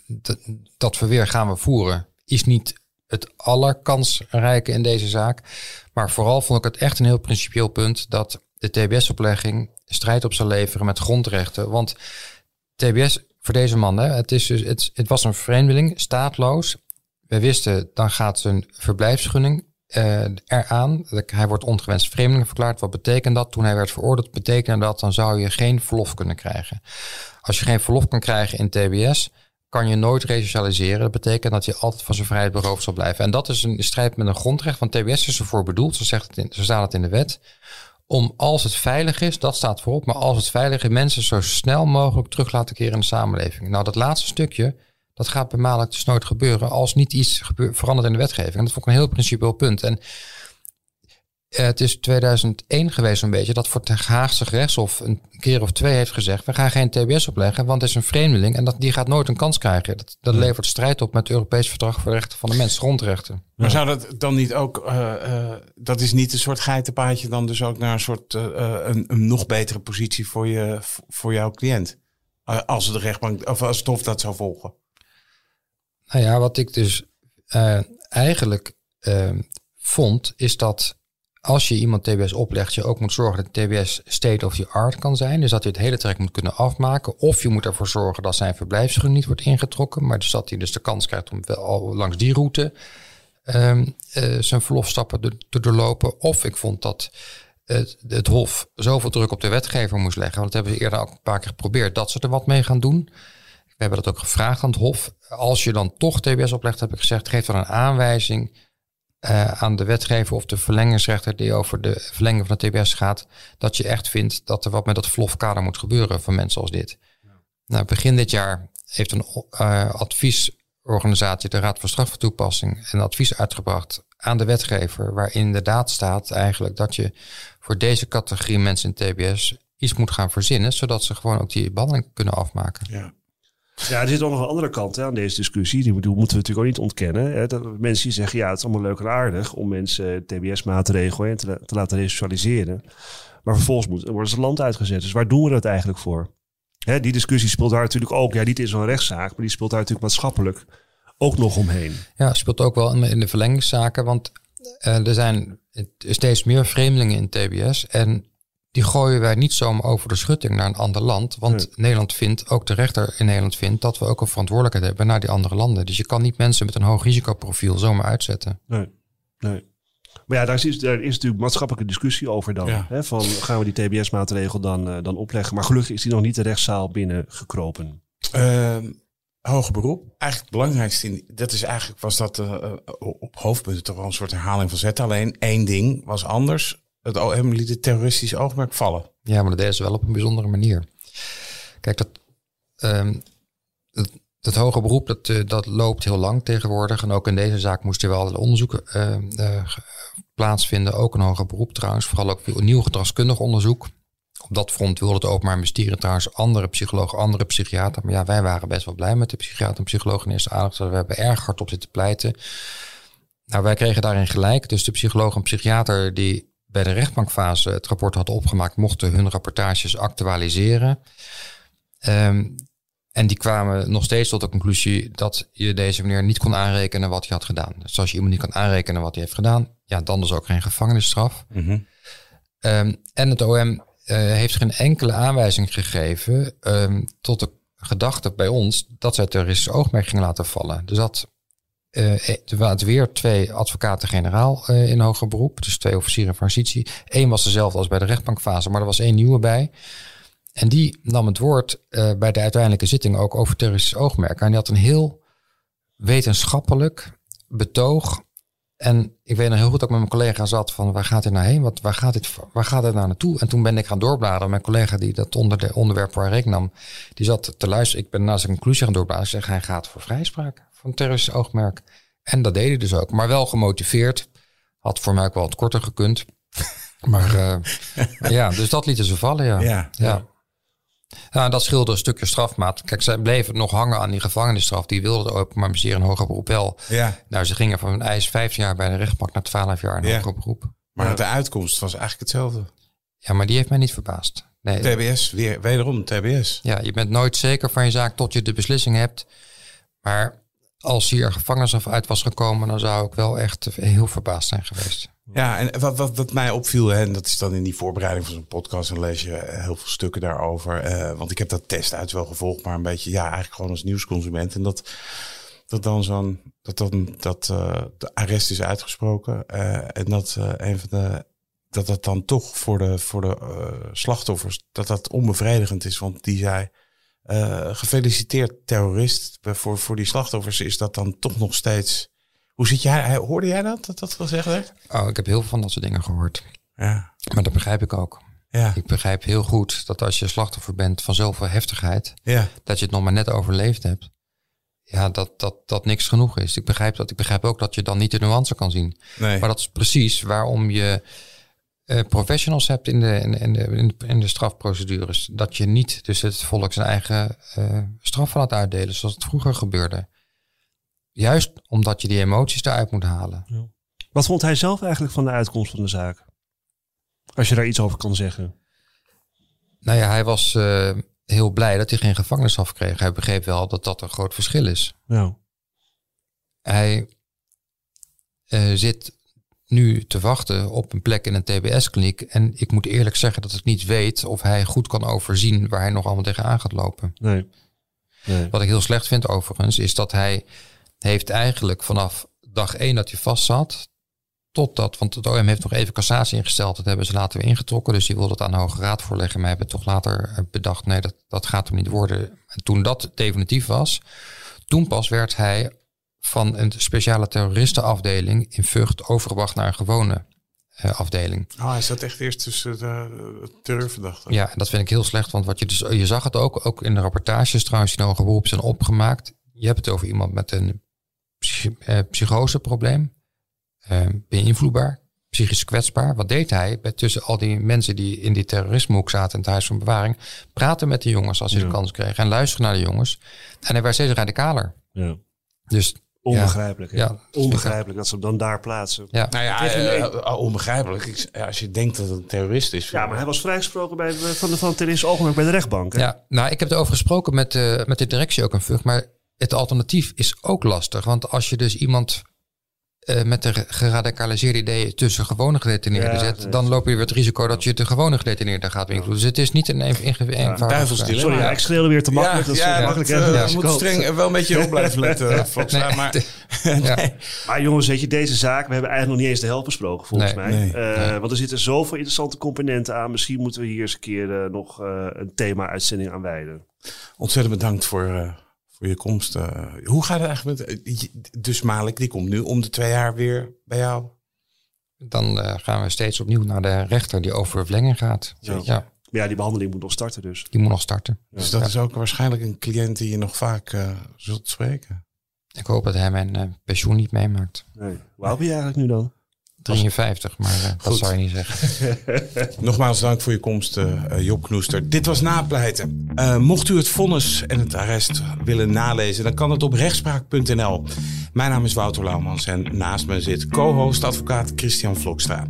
dat, dat verweer gaan we voeren. Is niet het allerkansrijke in deze zaak. Maar vooral vond ik het echt een heel principieel punt dat de TBS-oplegging strijd op zou leveren met grondrechten. Want TBS voor deze man, hè, het, is dus, het, het was een vreemdeling, staatloos. We wisten, dan gaat zijn verblijfsgunning eh, eraan. Hij wordt ongewenst vreemdeling verklaard. Wat betekent dat? Toen hij werd veroordeeld, betekende dat dan zou je geen verlof kunnen krijgen. Als je geen verlof kan krijgen in TBS, kan je nooit resocialiseren. Dat betekent dat je altijd van zijn vrijheid beroofd zal blijven. En dat is een strijd met een grondrecht. Want TBS is ervoor bedoeld, zo, zegt het in, zo staat het in de wet, om als het veilig is, dat staat voorop, maar als het veilig is, mensen zo snel mogelijk terug laten keren in de samenleving. Nou, dat laatste stukje, dat gaat bij dus nooit gebeuren als niet iets gebeur, verandert in de wetgeving. En dat vond ik een heel principieel punt. En eh, het is 2001 geweest een beetje dat voor het Haagse gerechtshof een keer of twee heeft gezegd, we gaan geen TBS opleggen, want het is een vreemdeling en dat, die gaat nooit een kans krijgen. Dat, dat levert strijd op met het Europees Verdrag voor de Rechten van de Mens, grondrechten. Maar zou dat dan niet ook, eh, eh, dat is niet een soort geitenpaadje dan dus ook naar een soort, een, een nog betere positie voor, je, voor jouw cliënt? Als de rechtbank, of als het hof dat zou volgen. Nou ja, wat ik dus eh, eigenlijk vond, is dat als je iemand TBS oplegt, je ook moet zorgen dat TBS state of the art kan zijn. Dus dat je het hele traject moet kunnen afmaken. Of je moet ervoor zorgen dat zijn verblijfsvergunning niet wordt ingetrokken. Maar dus dat hij dus de kans krijgt om wel al langs die route ehm, eh, zijn verlofstappen te, te doorlopen. Of ik vond dat het, het Hof zoveel druk op de wetgever moest leggen. Want dat hebben ze eerder ook een paar keer geprobeerd dat ze er wat mee gaan doen. We hebben dat ook gevraagd aan het Hof. Als je dan toch TBS oplegt, heb ik gezegd, geef dan een aanwijzing eh, aan de wetgever of de verlengingsrechter die over de verlenging van de TBS gaat, dat je echt vindt dat er wat met dat verlofkader moet gebeuren voor mensen als dit. Nou, begin dit jaar heeft een eh, adviesorganisatie, de Raad voor Straftoepassing, een advies uitgebracht aan de wetgever, waarin inderdaad staat eigenlijk dat je voor deze categorie mensen in TBS iets moet gaan verzinnen, zodat ze gewoon ook die behandeling kunnen afmaken. Ja. Ja, er zit ook nog een andere kant hè, aan deze discussie. Die moeten we natuurlijk ook niet ontkennen. Hè. Dat mensen die zeggen, ja, het is allemaal leuk en aardig om mensen TBS-maatregelen te, te laten resocialiseren. Maar vervolgens moet, worden ze land uitgezet. Dus waar doen we dat eigenlijk voor? Hè, die discussie speelt daar natuurlijk ook. Ja, niet in zo'n rechtszaak, maar die speelt daar natuurlijk maatschappelijk ook nog omheen. Ja, speelt ook wel in de, in de verlengingszaken, want eh, er zijn steeds meer vreemdelingen in TBS en die gooien wij niet zomaar over de schutting naar een ander land. Want Nee. Nederland vindt, ook de rechter in Nederland vindt, dat we ook een verantwoordelijkheid hebben naar die andere landen. Dus je kan niet mensen met een hoog risicoprofiel zomaar uitzetten. Nee, nee. Maar ja, daar is, daar is natuurlijk maatschappelijke discussie over dan. Ja. Hè, van gaan we die TBS-maatregel dan, eh, dan opleggen? Maar gelukkig is die nog niet de rechtszaal binnengekropen. Ehm, hoger beroep. Eigenlijk het belangrijkste, in, dat is eigenlijk, was dat eh, eh, op hoofdpunten toch wel een soort herhaling van zet. Alleen één ding was anders. Het OM liet het terroristisch oogmerk vallen. Ja, maar dat deden ze wel op een bijzondere manier. Kijk, dat, ehm, dat, hoge beroep, dat, eh, dat loopt heel lang tegenwoordig. En ook in deze zaak moesten wel allerlei onderzoeken eh, plaatsvinden. Ook een hoger beroep trouwens. Vooral ook nieuw gedragskundig onderzoek. Op dat front wilde het Openbaar Ministerie trouwens andere psychologen, andere psychiater. Maar ja, wij waren best wel blij met de psychiater en psycholoog in eerste aandacht. We hebben erg hard op zitten pleiten. Nou, wij kregen daarin gelijk. Dus de psycholoog en psychiater die bij de rechtbankfase het rapport hadden opgemaakt, mochten hun rapportages actualiseren. Ehm, en die kwamen nog steeds tot de conclusie dat je deze meneer niet kon aanrekenen wat hij had gedaan. Dus als je iemand niet kan aanrekenen wat hij heeft gedaan, ja, dan dus ook geen gevangenisstraf. Ehm, en het OM eh, heeft geen enkele aanwijzing gegeven ehm, tot de gedachte bij ons dat zij terroristisch oogmerk ging laten vallen. Dus dat er waren weer twee advocaten-generaal uh, in hoger beroep. Dus twee officieren van justitie. Eén was dezelfde als bij de rechtbankfase, maar er was één nieuwe bij. En die nam het woord bij de uiteindelijke zitting ook over terroristisch oogmerk. En die had een heel wetenschappelijk betoog. En ik weet nog heel goed dat ik met mijn collega zat van waar gaat dit nou heen? Wat, waar, gaat dit, waar gaat het nou naartoe? En toen ben ik gaan doorbladeren. Mijn collega die dat onder de onderwerp waar ik nam, die zat te luisteren. Ik ben naast een conclusie gaan doorbladeren. Ik zeg, hij gaat voor vrijspraak van terroristisch oogmerk. En dat deed hij dus ook. Maar wel gemotiveerd. Had voor mij ook wel wat korter gekund. maar uh, ja, dus dat lieten ze vallen, ja. Ja, ja. ja. dat scheelde een stukje strafmaat. Kijk, zij bleven nog hangen aan die gevangenisstraf. Die wilden de openbaar bestuur een hoger beroep wel. Ja. Nou, ze gingen van een eis 15 jaar bij de rechtbank naar 12 jaar in Ja. hoger beroep. Maar de uitkomst was eigenlijk hetzelfde. Ja, maar die heeft mij niet verbaasd. Nee, TBS, weer, wederom TBS. Ja, je bent nooit zeker van je zaak tot je de beslissing hebt. Maar als hier gevangenisstraf uit was gekomen, dan zou ik wel echt heel verbaasd zijn geweest. Ja, en wat, wat, wat mij opviel, hè, en dat is dan in die voorbereiding van zo'n podcast, dan lees je heel veel stukken daarover. Eh, want ik heb dat test uit wel gevolgd, maar een beetje, ja, eigenlijk gewoon als nieuwsconsument. En dat, dat dan zo'n, dat dan, dat eh, de arrest is uitgesproken. eh, en dat eh, een van de, dat dat dan toch voor de, voor de eh, slachtoffers, dat dat onbevredigend is. Want die zei, eh, gefeliciteerd terrorist. Voor, voor die slachtoffers is dat dan toch nog steeds... Hoe zit jij? Hoorde jij dat, dat dat gezegd werd? Oh, ik heb heel veel van dat soort dingen gehoord. Ja. Maar dat begrijp ik ook. Ja. Ik begrijp heel goed dat als je slachtoffer bent van zoveel heftigheid, Ja. dat je het nog maar net overleefd hebt. Ja, dat, dat, dat niks genoeg is. Ik begrijp dat. Ik begrijp ook dat je dan niet de nuance kan zien. Nee. Maar dat is precies waarom je eh, professionals hebt in de, in, de- in, de, in, de, strafprocedures. Dat je niet dus het volk zijn eigen eh straf laat uitdelen zoals het vroeger gebeurde. Juist omdat je die emoties eruit moet halen. Wat vond hij zelf eigenlijk van de uitkomst van de zaak? Als je daar iets over kan zeggen. Nou ja, hij was eh, heel blij dat hij geen gevangenisstraf kreeg. Hij begreep wel dat dat een groot verschil is. Ja. Hij eh, zit nu te wachten op een plek in een TBS-kliniek. En ik moet eerlijk zeggen dat ik niet weet of hij goed kan overzien waar hij nog allemaal tegenaan gaat lopen. Nee. nee. Wat ik heel slecht vind overigens, is dat hij heeft eigenlijk vanaf dag één dat hij vast zat, totdat, want het OM heeft nog even cassatie ingesteld, dat hebben ze later weer ingetrokken, dus die wilde het aan de Hoge Raad voorleggen, maar hebben toch later eh, bedacht, nee, dat, dat gaat hem niet worden. En toen dat definitief was, toen pas werd hij van een speciale terroristenafdeling in Vught overgebracht naar een gewone eh, afdeling. Oh, hij zat echt eerst tussen de terreurverdachten. Ja, en dat vind ik heel slecht, want wat je dus, je zag het ook, ook in de rapportages trouwens die hoger beroep zijn opgemaakt. Je hebt het over iemand met een psy- eh, psychoseprobleem, eh, beïnvloedbaar, psychisch kwetsbaar. Wat deed hij bij tussen al die mensen die in die terrorismehoek zaten in het huis van bewaring? Praten met de jongens als hij Ja. de kans kreeg en luisteren naar de jongens. En hij werd steeds radicaler. Ja. Dus Onbegrijpelijk. Ja. Onbegrijpelijk dat ze hem dan daar plaatsen. ja, Nou ja, Kreeg hem eh, eh, onbegrijpelijk. Ik, als je denkt dat het een terrorist is. Ja, maar hij was vrijgesproken bij, de- van de, van terrorist ogenmerk bij de rechtbank. hè? Ja, nou, ik heb het over gesproken met, eh, met de directie ook een Vught. Maar het alternatief is ook lastig. Want als je dus iemand eh, met de ge- geradicaliseerde ideeën tussen gewone gedetineerden Ja, zet, nee. dan loop je weer het risico dat je de gewone gedetineerden gaat beïnvloeden. Dus het is niet een een, een, eenvoudig dilemma. Sorry, ja, ik schreeuwde weer te makkelijk. Ja, dat is ja, dat, makkelijk. eh, Ja, moeten ik streng wel een beetje op blijven letten. volgens mij. Nee, Maar, ja. nee. Maar jongens, weet je, deze zaak, we hebben eigenlijk nog niet eens de helft besproken volgens Nee, mij. nee, Eh, nee. Want er zitten zoveel interessante componenten aan. Misschien moeten we hier eens een keer eh, nog eh, een thema-uitzending aan wijden. Ontzettend bedankt voor, eh, voor je komst. eh. hoe gaat het eigenlijk met... eh, Dus Malik, die komt nu om de twee jaar weer bij jou. Dan eh, gaan we steeds opnieuw naar de rechter die over verlenging gaat. Ja. Ja, Maar ja, die behandeling moet nog starten dus. die moet nog starten. Dus dat is ook waarschijnlijk een cliënt die je nog vaak eh, zult spreken. Ik hoop dat hij mijn pensioen niet meemaakt. Nee. Oud ben je eigenlijk nu dan? 53, maar eh, dat zou je niet zeggen. Nogmaals dank voor je komst, eh, Job Knoester. Dit was Napleiten. Eh, mocht u het vonnis en het arrest willen nalezen, dan kan het op rechtspraak.nl. Mijn naam is Wouter Laumans en naast me zit co-host advocaat Christian Vlokstra.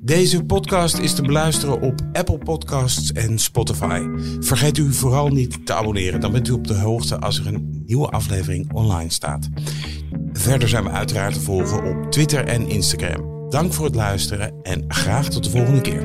Deze podcast is te beluisteren op Apple Podcasts en Spotify. Vergeet u vooral niet te abonneren, dan bent u op de hoogte als er een nieuwe aflevering online staat. Verder zijn we uiteraard te volgen op Twitter en Instagram. Dank voor het luisteren en graag tot de volgende keer.